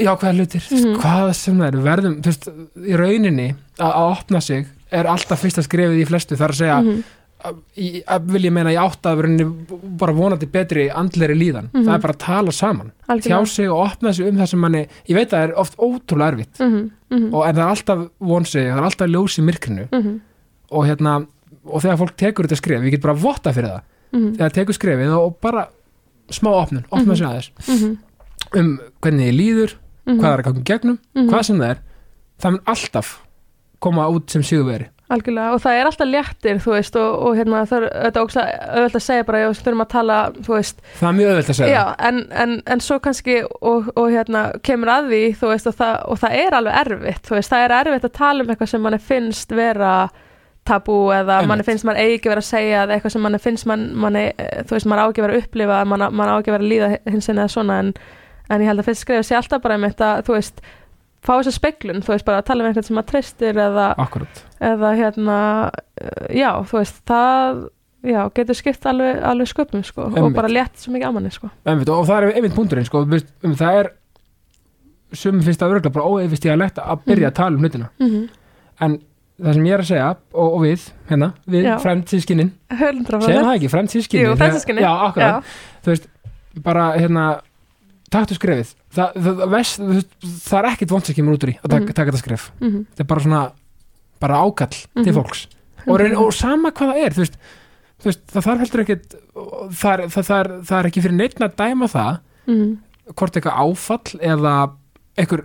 jákvæða hlutir mm Mhm. hvað sem það er, verðum þú veist, í rauninni að, að opna sig er alltaf fyrsta skrefið í flestu þar að segja, í- að vil ég meina í átt að bara vonandi betri andleri líðan, Mhm. það er bara að tala saman. Tjá algjörlega sig og opna sig um það sem manni ég veit að það er oft ótrúlega erfitt. Mhm, mhm, og en það er alltaf vonsig, það er alltaf ljós í myrkrinu. Mhm, og hérna og þegar fólk tekur þetta skref, ég get bara votta fyrir það. Mhm, þegar það tekur skrefið og, bara smá opnun, opna Mhm. sig aðeins. Mhm, um hvernig þið líður, mhm, hvað er að í gegnum mhm. hvað sem það er, það mun alltaf koma út sem sigurveri Algjörlega og það er alltaf léttir þú veist og, og hérna það er auðvitað að segja bara við þurfum að tala þú veist. Það er mjög öðvöld að segja Já, en, en, en svo kannski og, og hérna kemur að því þú veist og það, og það er alveg erfitt þú veist, það er erfitt að tala um eitthvað sem manni finnst vera tabú eða manni finnst mann eigi vera að segja eða eitthvað sem manni finnst mann, manni, eh, þú veist, mann á ekki vera að upplifa mann, mann á ekki vera að líða hins eða svona en, en ég held að fyrst skrifa sér alltaf bara um þetta, þú veist, fá þessa speglun, þú veist, bara að tala um eitthvað sem maður treystir eða, akkurat, eða hérna eh, já, þú veist, það já, getur skipt alveg, alveg sköpum sko, og Einmitt. bara létt svo mikið á manni sko. Einmitt, og það er einmitt punkturinn sko, þú veist, um, það er sumum finnst það örgulega bara óeifist í að leta að byrja að tala um hlutina. Mm en það sem ég er að segja og, og við, hérna, við Já. fremdsískinnin Höldra segjum það ekki, fremdsískinnin Jú, fremdsystkini. já, akkurat, þú veist, bara hérna taktu skrefið það, það, vest, það er ekkit vond sem kemur út úr í að taka, Mhm. taka þetta skref mm -hmm. þetta er bara svona, bara ákall til Mhm. fólks og, reyn, og sama hvað það er þú veist, þú veist það þarf heldur ekkit það er, það, er, er ekki fyrir neitt að dæma það mm hvort eitthvað áfall eða einhver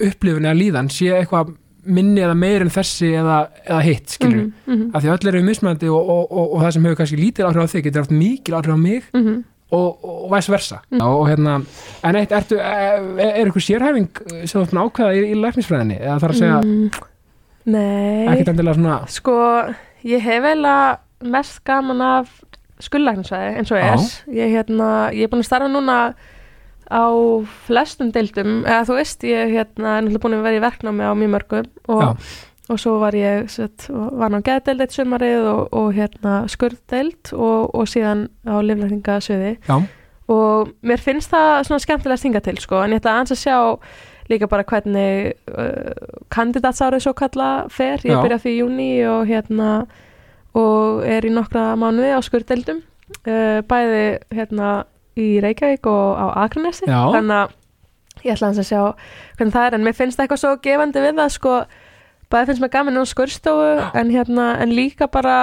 upplifun eða líðan sé eitthvað minni eða meir en þessi eða, eða hitt, skilur mm -hmm. af því öll eru mismændi og, og, og, og það sem hefur kannski lítil áhrif á þig getur haft mikil áhrif á mig Mm og, og vice versa Mm. og, og hérna, en eitt, ertu, er, er eitthvað sérhæfing sem þú ætlum að ákveða í, í læknisfræðinni eða þarf að segja, mm. Nei ekkert endilega svona Sko, ég hef eiginlega mest gaman af skullæknisvæði eins og Já. er ég, hérna, ég er búin að starfa núna á flestum deildum eða þú veist, ég hérna, er náttúrulega búin að vera í verknámi á mjög mörgum og, Já. Og svo var ég sett, var ná geðdeild eitt sumarið og, og hérna skurðdeild og, og síðan á liflækningasviði og mér finnst það svona skemmtilega stinga til sko, en ég ætla aðeins að sjá líka bara hvernig uh, kandidatsárið svo kalla fer, ég byrja því í júni og hérna og er í nokkra mánuði á skurdeldum uh, bæði hérna í Reykjavík og á Akranesi. Þannig að ég ætla aðeins að sjá hvernig það er, en mér finnst eitthvað svo gefandi við það sko, bæði finnst mér gaman á skurstofu en hérna, en líka bara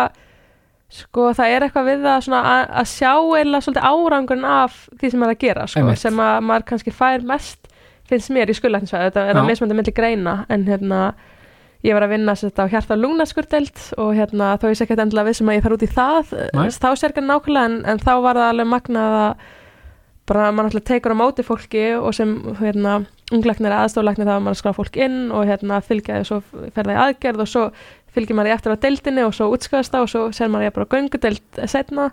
sko það er eitthvað við svona að, að sjá eða svolítið árangurinn af því sem er að gera sko, sem að maður kannski fær mest finnst mér í skurlæknisvæði, þetta er að mismöndi milli greina en hérna ég var að vinna þetta á hjarta og lungnaskurteld og hérna þá ég sé ekki endilega við sem að ég fara út í það Nei. þá sér ekki nákvæmlega en, en þá var það alveg magnað að bara mann alltaf tekur á móti fólki og sem hérna þá er maður að skrá fólk inn og hérna fylgja því og svo fer það í aðgerð og svo fylgir maður í eftir á deildinni og svo útskast það og svo ser maður ég bara á göngudeild setna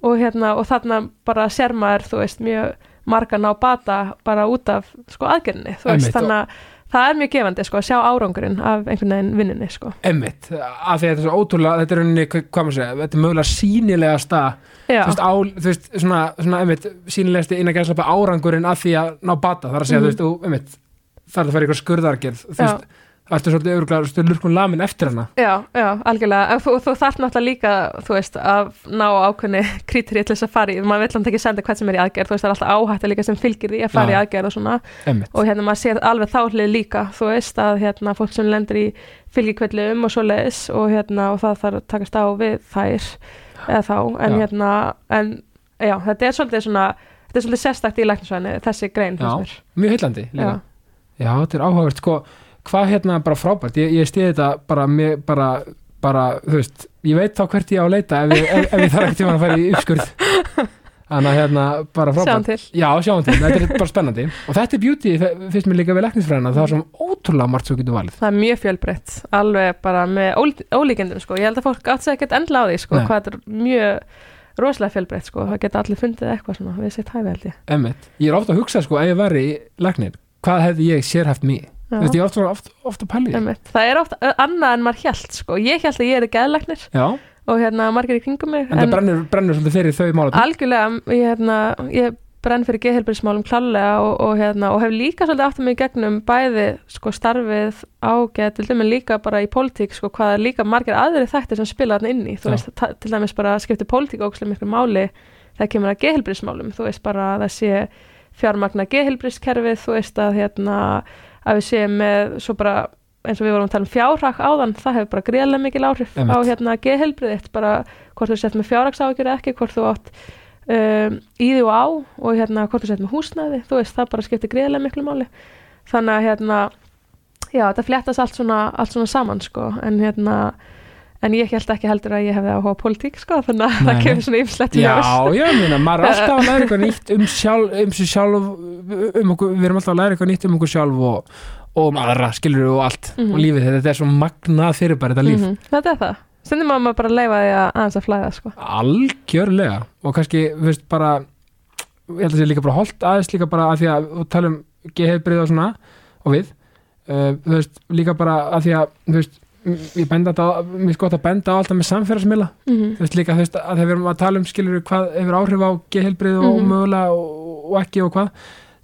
og hérna og þarna bara sér maður þú veist mjög marga ná bata bara út af sko aðgerðinni þú veist þannig að það er mjög gefandi sko að sjá árangurinn af einhvern veginn vinninni sko. Emmitt, af því að þetta er svo ótrúlega þetta er rauninni, hvað maður segja, þetta er mögulega sínilegasta, já, þú veist, á, þú veist svona, svona emmitt, sínilegasti innan gæðslapa árangurinn af því að ná bata, þar að segja, Mhm. þú veist, þú, emmitt þar er það að í eitthvað skurðargerð, þú veist það ertu svolítið öruglega, þú lurkun lamin eftir hana? Já, já, algjörlega. Og þú, þú þarf náttúrulega líka, þú veist að ná ákveðni *laughs* krítri til þess að fara í maður vill hann ekki senda hvað sem er í aðgerð. Þú veist, það er alltaf áhætta líka sem fylgir því að fara Já. í aðgerð og svona. Emmitt, og hérna maður sér alveg þáhlið líka þú veist að hérna fólk sem lendur í fylgikvillum og svo leiðis og hérna og það þarf að takast á við þær eða þá, en Já. hérna en já, þetta er svolítið svona þetta er svolítið í hvað hérna bara frábært, ég, ég stiði þetta bara, með, bara, bara, þú veist ég veit þá hvert ég á að leita ef ef, ef ég þarf tíma að fara í uppskurð. Þannig að hérna, bara frábært. Sjáum til. Já, sjáum til, þetta er bara spennandi. Og þetta er beauty, finnst mér líka við leknisfræðina það er svona ótrúlega margt svo getur valið. Það er mjög fjölbreytt, alveg bara með ól- ólíkindum sko, ég held að fólk átt ekkert endla á því sko, Nei. hvað þetta er mjög rosalega fjölbreytt sko, það geta allir fundið eitthvað svona við sitt hæfi held ég. Emmitt, ég er ofta að hugsa sko ef ég væri leknir, hvað hefði ég sérhæft mig Ég er ofta, ofta, ofta að pæli það er oft ö, annað en maður hjælt sko. ég hjælt að ég er geðlæknir Já, og hérna margir í kringum mig en, það brennur, brennur svolítið fyrir þau mála algjörlega, ég, hérna, ég brenn fyrir geðhelbrísmálum klálega og, og, hérna, og hef líka svolítið að mig í gegnum bæði sko, starfið á geðildum en líka bara í pólitík sko, hvað er líka margir aðri þættir sem spila þarna inn í. Þú Já. veist, til dæmis bara skiptir pólitík ókslega miklu máli þegar kemur að geðhelbrísmálum þú veist bara að það sé fjármagna geðhelbrískerfið þú veist að hérna að við séum með svo bara eins og við vorum að tala um fjárhag áðan það hefur bara greiðlega mikil áhrif á Einmitt. hérna geðhelbriðitt bara hvort þú sett með fjárhagságjur eða ekki hvort þú átt um, í því og á og hérna hvort þú sett með húsnæði þú veist það bara skiptir greiðlega miklu máli þannig að hérna já þetta fléttast allt svona, allt svona saman sko en hérna en ég held ekki heldur að ég hefði áhuga politík sko þannig að það kemur svona ymslegt Já, já, meina, maður er *laughs* alltaf að læra eitthvað nýtt um sjálf, um sig sjálf um okkur, við erum alltaf að læra eitthvað nýtt um okkur sjálf og, og um aðra, skilur og allt Mhm. og lífið, þetta er svo magnað fyrir bara þetta líf, Mhm, þetta er það. Að maður bara leifa því að aðeins að flæða sko. Algjörlega. Og kannski, veist, bara ég held að sé líka bara holdt aðeins líka bara að því að við tala um geðheilbrið og svona og við, uh, veist, líka bara að því að, veist ég benda þetta, á- mér er gott að benda á alltaf með samfélagsmiðla. Mm þú veist líka þú veist að þegar við erum að tala um skilur hvað hefur áhrif á geðheilbrið og Mhm. mögulega og, og ekki og hvað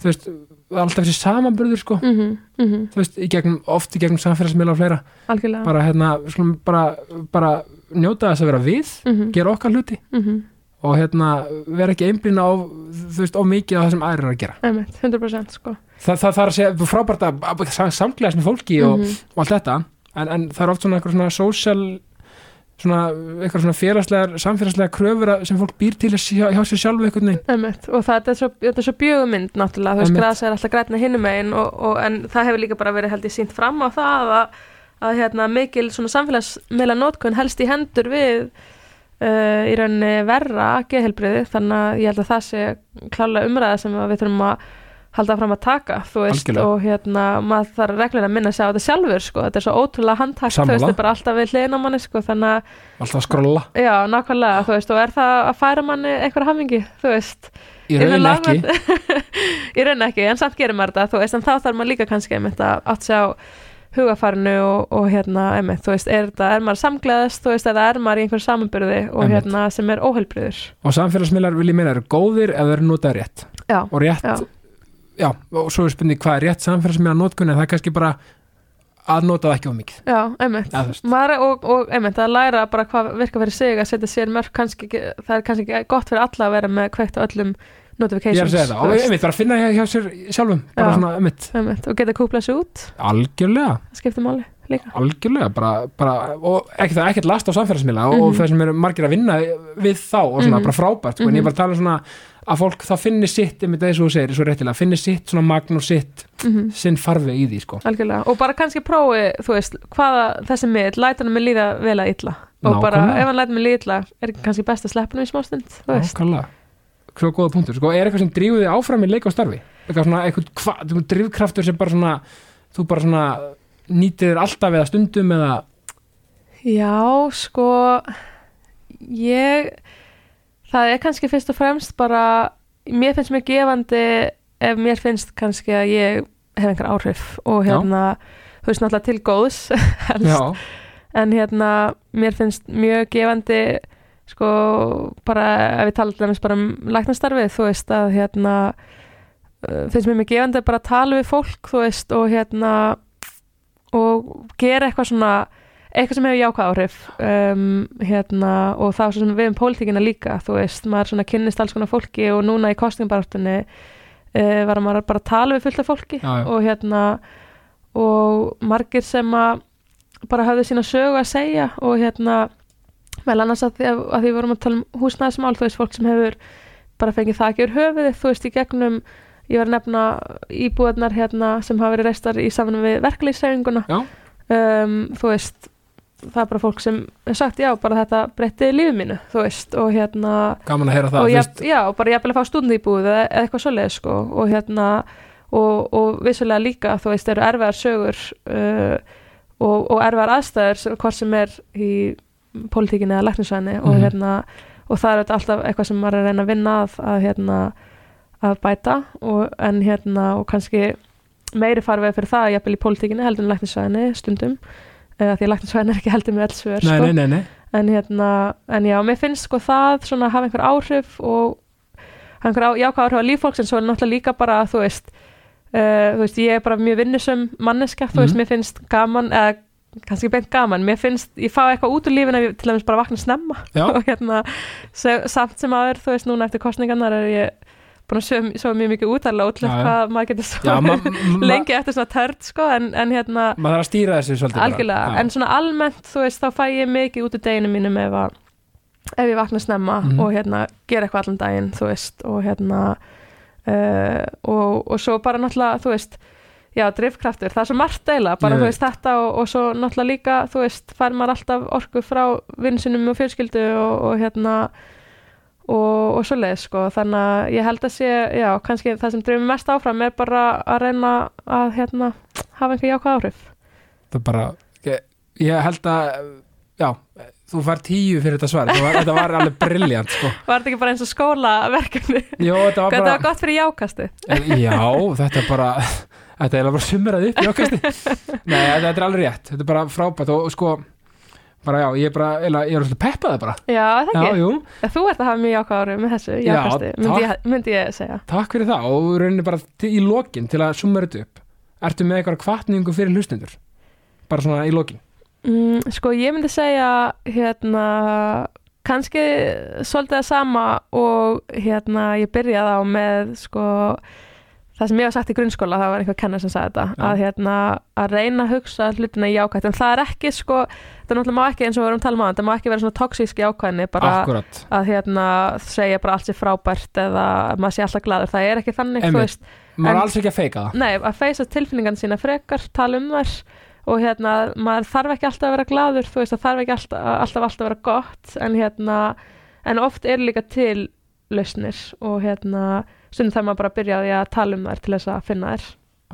þú veist, er alltaf þessi samanburður sko, -hmm, mm þú veist, í gegnum, oft í gegnum samfélagsmiðla og fleira, algjörlega. Bara hérna skulum bara, bara njóta þess að vera við mm gera okkar hluti. -hmm. og hérna vera ekki einblýna á þú veist, á mikið af það sem aðrir eru að gera. Einmitt, 100% sko. Þa, það þarf að segja frábært að, samglæðast með fólki og, Mhm. og allt þetta en, en það er oft svona eitthvað svona social svona, eitthvað svona félagslegar samfélagslegar kröfur sem fólk býr til hjá, hjá sér sjálfu veginn. Einmitt. og það er svo, svo bjögumynd náttúrulega, þú veist, grasa er alltaf grætna hinum og, en það hefur líka bara verið held ég sínt fram á það að, að hérna, mikil svona samfélagsmeila nótkun helst í hendur við uh, í rauninni verra geðhelbriði, þannig að ég held að það sé klálega umræða sem við þurfum að halda fram að taka, veist og hérna, maður þarf reglulega að minna sig á þetta sjálfur, sko, þetta er svo ótrúlega handtakt, veist, þetta er bara alltaf við hliðina á manni, sko, að alltaf að skrolla, Já, nákvæmlega, veist, og er það að færa manni einhver hamingi, þú veist? Í raun ekki. *laughs* Í raun ekki, en samt gerir maður þetta, en þá þarf maður líka kannski einmitt að átt sig á hugafarinu og, og hérna, einmitt, þú veist, er, þetta, er maður samgleðast, eða er maður í einhver samanbyrði og hérna sem er óheilbriður og samfélagsmiðlar vil ég meina eru góðir ef þeir eru notað rétt. Já, og rétt, Já. Já, og svo er spurning hvað er rétt samfélagsmiðlar notkun en það er kannski bara að nota það ekki of mikið já, einmitt veist. maður, og, og einmitt, að læra bara hvað virka fyrir sig að setja sér mörg kannski, það er kannski ekki gott fyrir alla að vera með kveikt á öllum ég er notifications að segja það, og einmitt bara að finna hjá, hjá sér sjálfum bara Já. svona, einmitt, Einmitt, og geta kúplað sér út, algjörlega það skiptir máli líka algjörlega, bara, bara og ekki, það er ekkert last á samfélagsmiðla og, og Mhm. það sem eru margir að vinna við þá og svona Mhm. bara frábært, sko, en ég að tala um svona að fólk þá finnir sitt, einmitt eins og þú segir, svo réttilega finnir sitt svona magn og sitt mm sinn farfi í því, sko. Algjörlega, og bara kannski prófi þú veist, hvaða þessi miðl læta hann með líða vel að illa. Og bara Nákvæmlega. ef hann læta með líða illa er kannski best að sleppa hann í smástund þú veist, Nákvæmlega, svo góða punktur. Sko, er eitthvað sem drífur þig áfram í leik og starfi? Eitthvað svona, eitthvað, hva, eitthvað drifkraftur sem bara svona, þú bara svona nýtir þér alltaf eða stundum eða, já, sko ég það er kannski fyrst og fremst bara mér finnst mér gefandi ef mér finnst kannski að ég hef einhver áhrif og hérna, þú veist náttúrulega til góðs *laughs* en hérna mér finnst mjög gefandi sko bara ef við tala dæmis bara um læknastarfið þú veist að hérna uh, finnst mér mjög gefandi bara að tala við fólk þú veist og hérna og gera eitthvað svona eitthvað sem hefur jákvæð áhrif um, hérna, og það er svo sem við um pólitíkina líka, þú veist, maður svona kynnist alls konar fólki og núna í kostningabartunni uh, var maður bara að tala við fullt af fólki Já, já. og hérna og margir sem að bara hafði sína sögu að segja og hérna vel annars að því að, því vorum að tala um húsnæðismál, þú veist, fólk sem hefur bara fengið úr höfuðið, þú veist, í gegnum ég var að nefna íbúðarnar hérna sem hafa verið reistar í saman við verkleysæfinguna um, þú veist það er bara fólk sem sagt já, bara þetta breytti lífið mínu, þú veist og hérna, gaman að heyra það og veist, já, bara ég að fá stúdni íbúð eða, eða eitthvað svoleið, sko, og hérna og, og vissulega líka, þú veist, eru erfiðar sögur uh, og, og erfiðar aðstæður, hvort sem er í pólitíkinni eða læknisvæðinni og Mhm. hérna, og það er auðvitað alltaf eitthvað sem maður er að reyna að vinna að, að hérna, að bæta og, en hérna, og kannski meiri farveg fyrir það, jafnvel í pólitíkinni heldur en læknisvæðinni stundum eða því að læknisvæðinni er ekki heldur með alls svör nei, sko. nei, nei, nei. En hérna, en já, mér finnst sko það svona að hafa einhver áhrif og hafa einhver á, jákvæð áhrif á líffólks en svo er náttúrulega líka bara, þú veist uh, þú veist, ég er bara mjög vinnusum manneska, þú veist, mér finnst gaman eða kannski beint gaman, mér finnst ég fá eitthvað út úr lífinu, ef ég til dæmis bara vakna snemma. *laughs* Og hérna samt sem aður, þú veist, núna eftir kostningarnar er ég búin að svo mjög mikið út að lótlega Já, já. hvað maður getur svo *laughs* lengi eftir svona törd, sko, en, en hérna maður þarf að stýra þessu svolítið en svona almennt þú veist, þá fæ ég mikið út úr deginu mínum ef að ef ég vakna snemma Mhm. og hérna gera eitthvað allan daginn, þú veist og hérna uh, og, og svo bara náttúrulega, þú veist já, drifkraftur, það er svo margt eiginlega bara Ég þú veist þetta og, og svo náttúrulega líka þú veist, fær maður alltaf orku frá vinsinum og fjölskyldu og, og hérna og, og svoleiðis sko, þannig að ég held að sé já, kannski það sem drifum mest áfram er bara að reyna að hérna hafa einhver jákvæð áhrif það er bara ég, ég held að já, þú fær tíu fyrir þetta svar var, þetta var alveg briljant sko. *laughs* Var þetta ekki bara eins og skólaverkefni? Jó, þetta var Hvað þetta bara var gott fyrir jákasti? já, þetta er bara *laughs* þetta er bara summerað upp í okkasti *laughs* nei, þetta er alveg rétt, þetta er bara frábært og, og sko, bara já, ég er bara eiginlega- ég er alltaf peppaði bara. Já, það ekki. Já, þú ert að hafa mjög jákvæð áhrif með þessu Já, myndi, ég- myndi ég segja. takk fyrir það og rauninni bara til, í lokin til að summa þetta upp ertu með eitthvað kvartningu fyrir hlustundur bara svona í lokin. Mm, sko, ég myndi segja, hérna, kannski svolítið að sama og hérna, ég byrjaði á með, sko, það sem ég var sagt í grunnskóla, það var einhver kennar sem sagði þetta, Já. að hérna, að reyna að hugsa hlutina í jákvætt, en það er ekki, sko, það náttúrulega má ekki eins og við erum að tala um það má ekki vera svona toxísk jákvæðni, bara akkurat, að hérna segja bara allt sér frábært eða að maður sé alltaf glaður, það er ekki þannig þú Einmitt. veist, maður er alls ekki að feika það. Nei, að feysa tilfinningan sína frekar, tala um þær og hérna, maður þarf ekki alltaf að vera glaður þú veist, það þarf ekki alltaf, alltaf, alltaf að vera gott. En hérna, en oft er líka til lausnir og hérna, stundum þarf maður bara að byrja á því að tala um þær til þess að finna þær.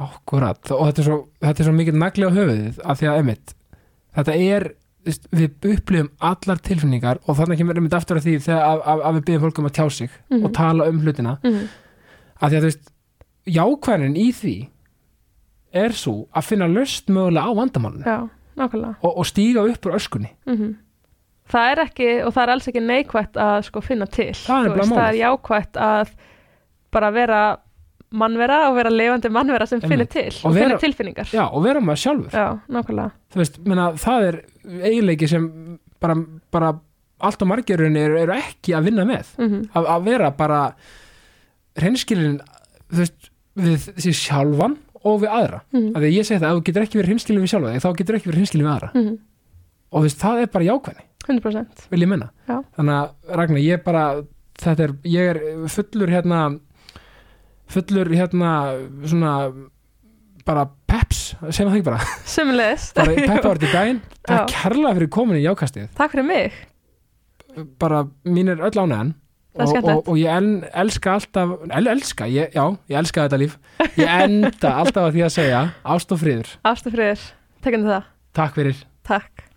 Akkurat, og þetta er svo, þetta er svo mikið nagli á höfuðið af því að einmitt þetta er, veist, við upplifum allar tilfinningar og þannig kemur einmitt aftur að því þegar að, að, að við byggjum fólkum að tjá sig Mhm. og tala um hlutina. Mm af því að þú veist, jákvæðin í því er svo að finna löst mögulega á vandamálinu. Já, og, og stíga upp úr öskunni. Mm það er ekki, og það er alls ekki neikvætt að sko finna til. Það er bara það er málið. jákvætt að bara vera mannvera og vera lifandi mannvera sem finnir til Og og, finnir tilfinningar. Já, og vera maður sjálfur. Já veist, menna, það er eiginleiki sem bara, bara allt og margirunni eru, eru ekki að vinna með. Mm að, að vera bara hreinskilin við því sjálfan og við aðra. -hmm. að ég segi það, ef þú getur ekki verið hreinskilin við sjálfa þá getur ekki verið hreinskilin við aðra. Mm og þú veist, það er bara jákvæðni, 100% vil ég menna Já. þannig að Ragnar, ég bara er, ég er fullur hérna fullur hérna svona bara peps, segjum það ekki bara? Sumulegis bara *laughs* peppa orðið daginn, takk Já. kærlega fyrir komin í jákastið. Takk fyrir mig. Bara mín er öll ánæðan og, og, og ég en, elska alltaf el, elska, ég, já, ég elska þetta líf. Ég enda alltaf að því að segja ást og friður, Ástufriður, tekjum það. Takk fyrir. Takk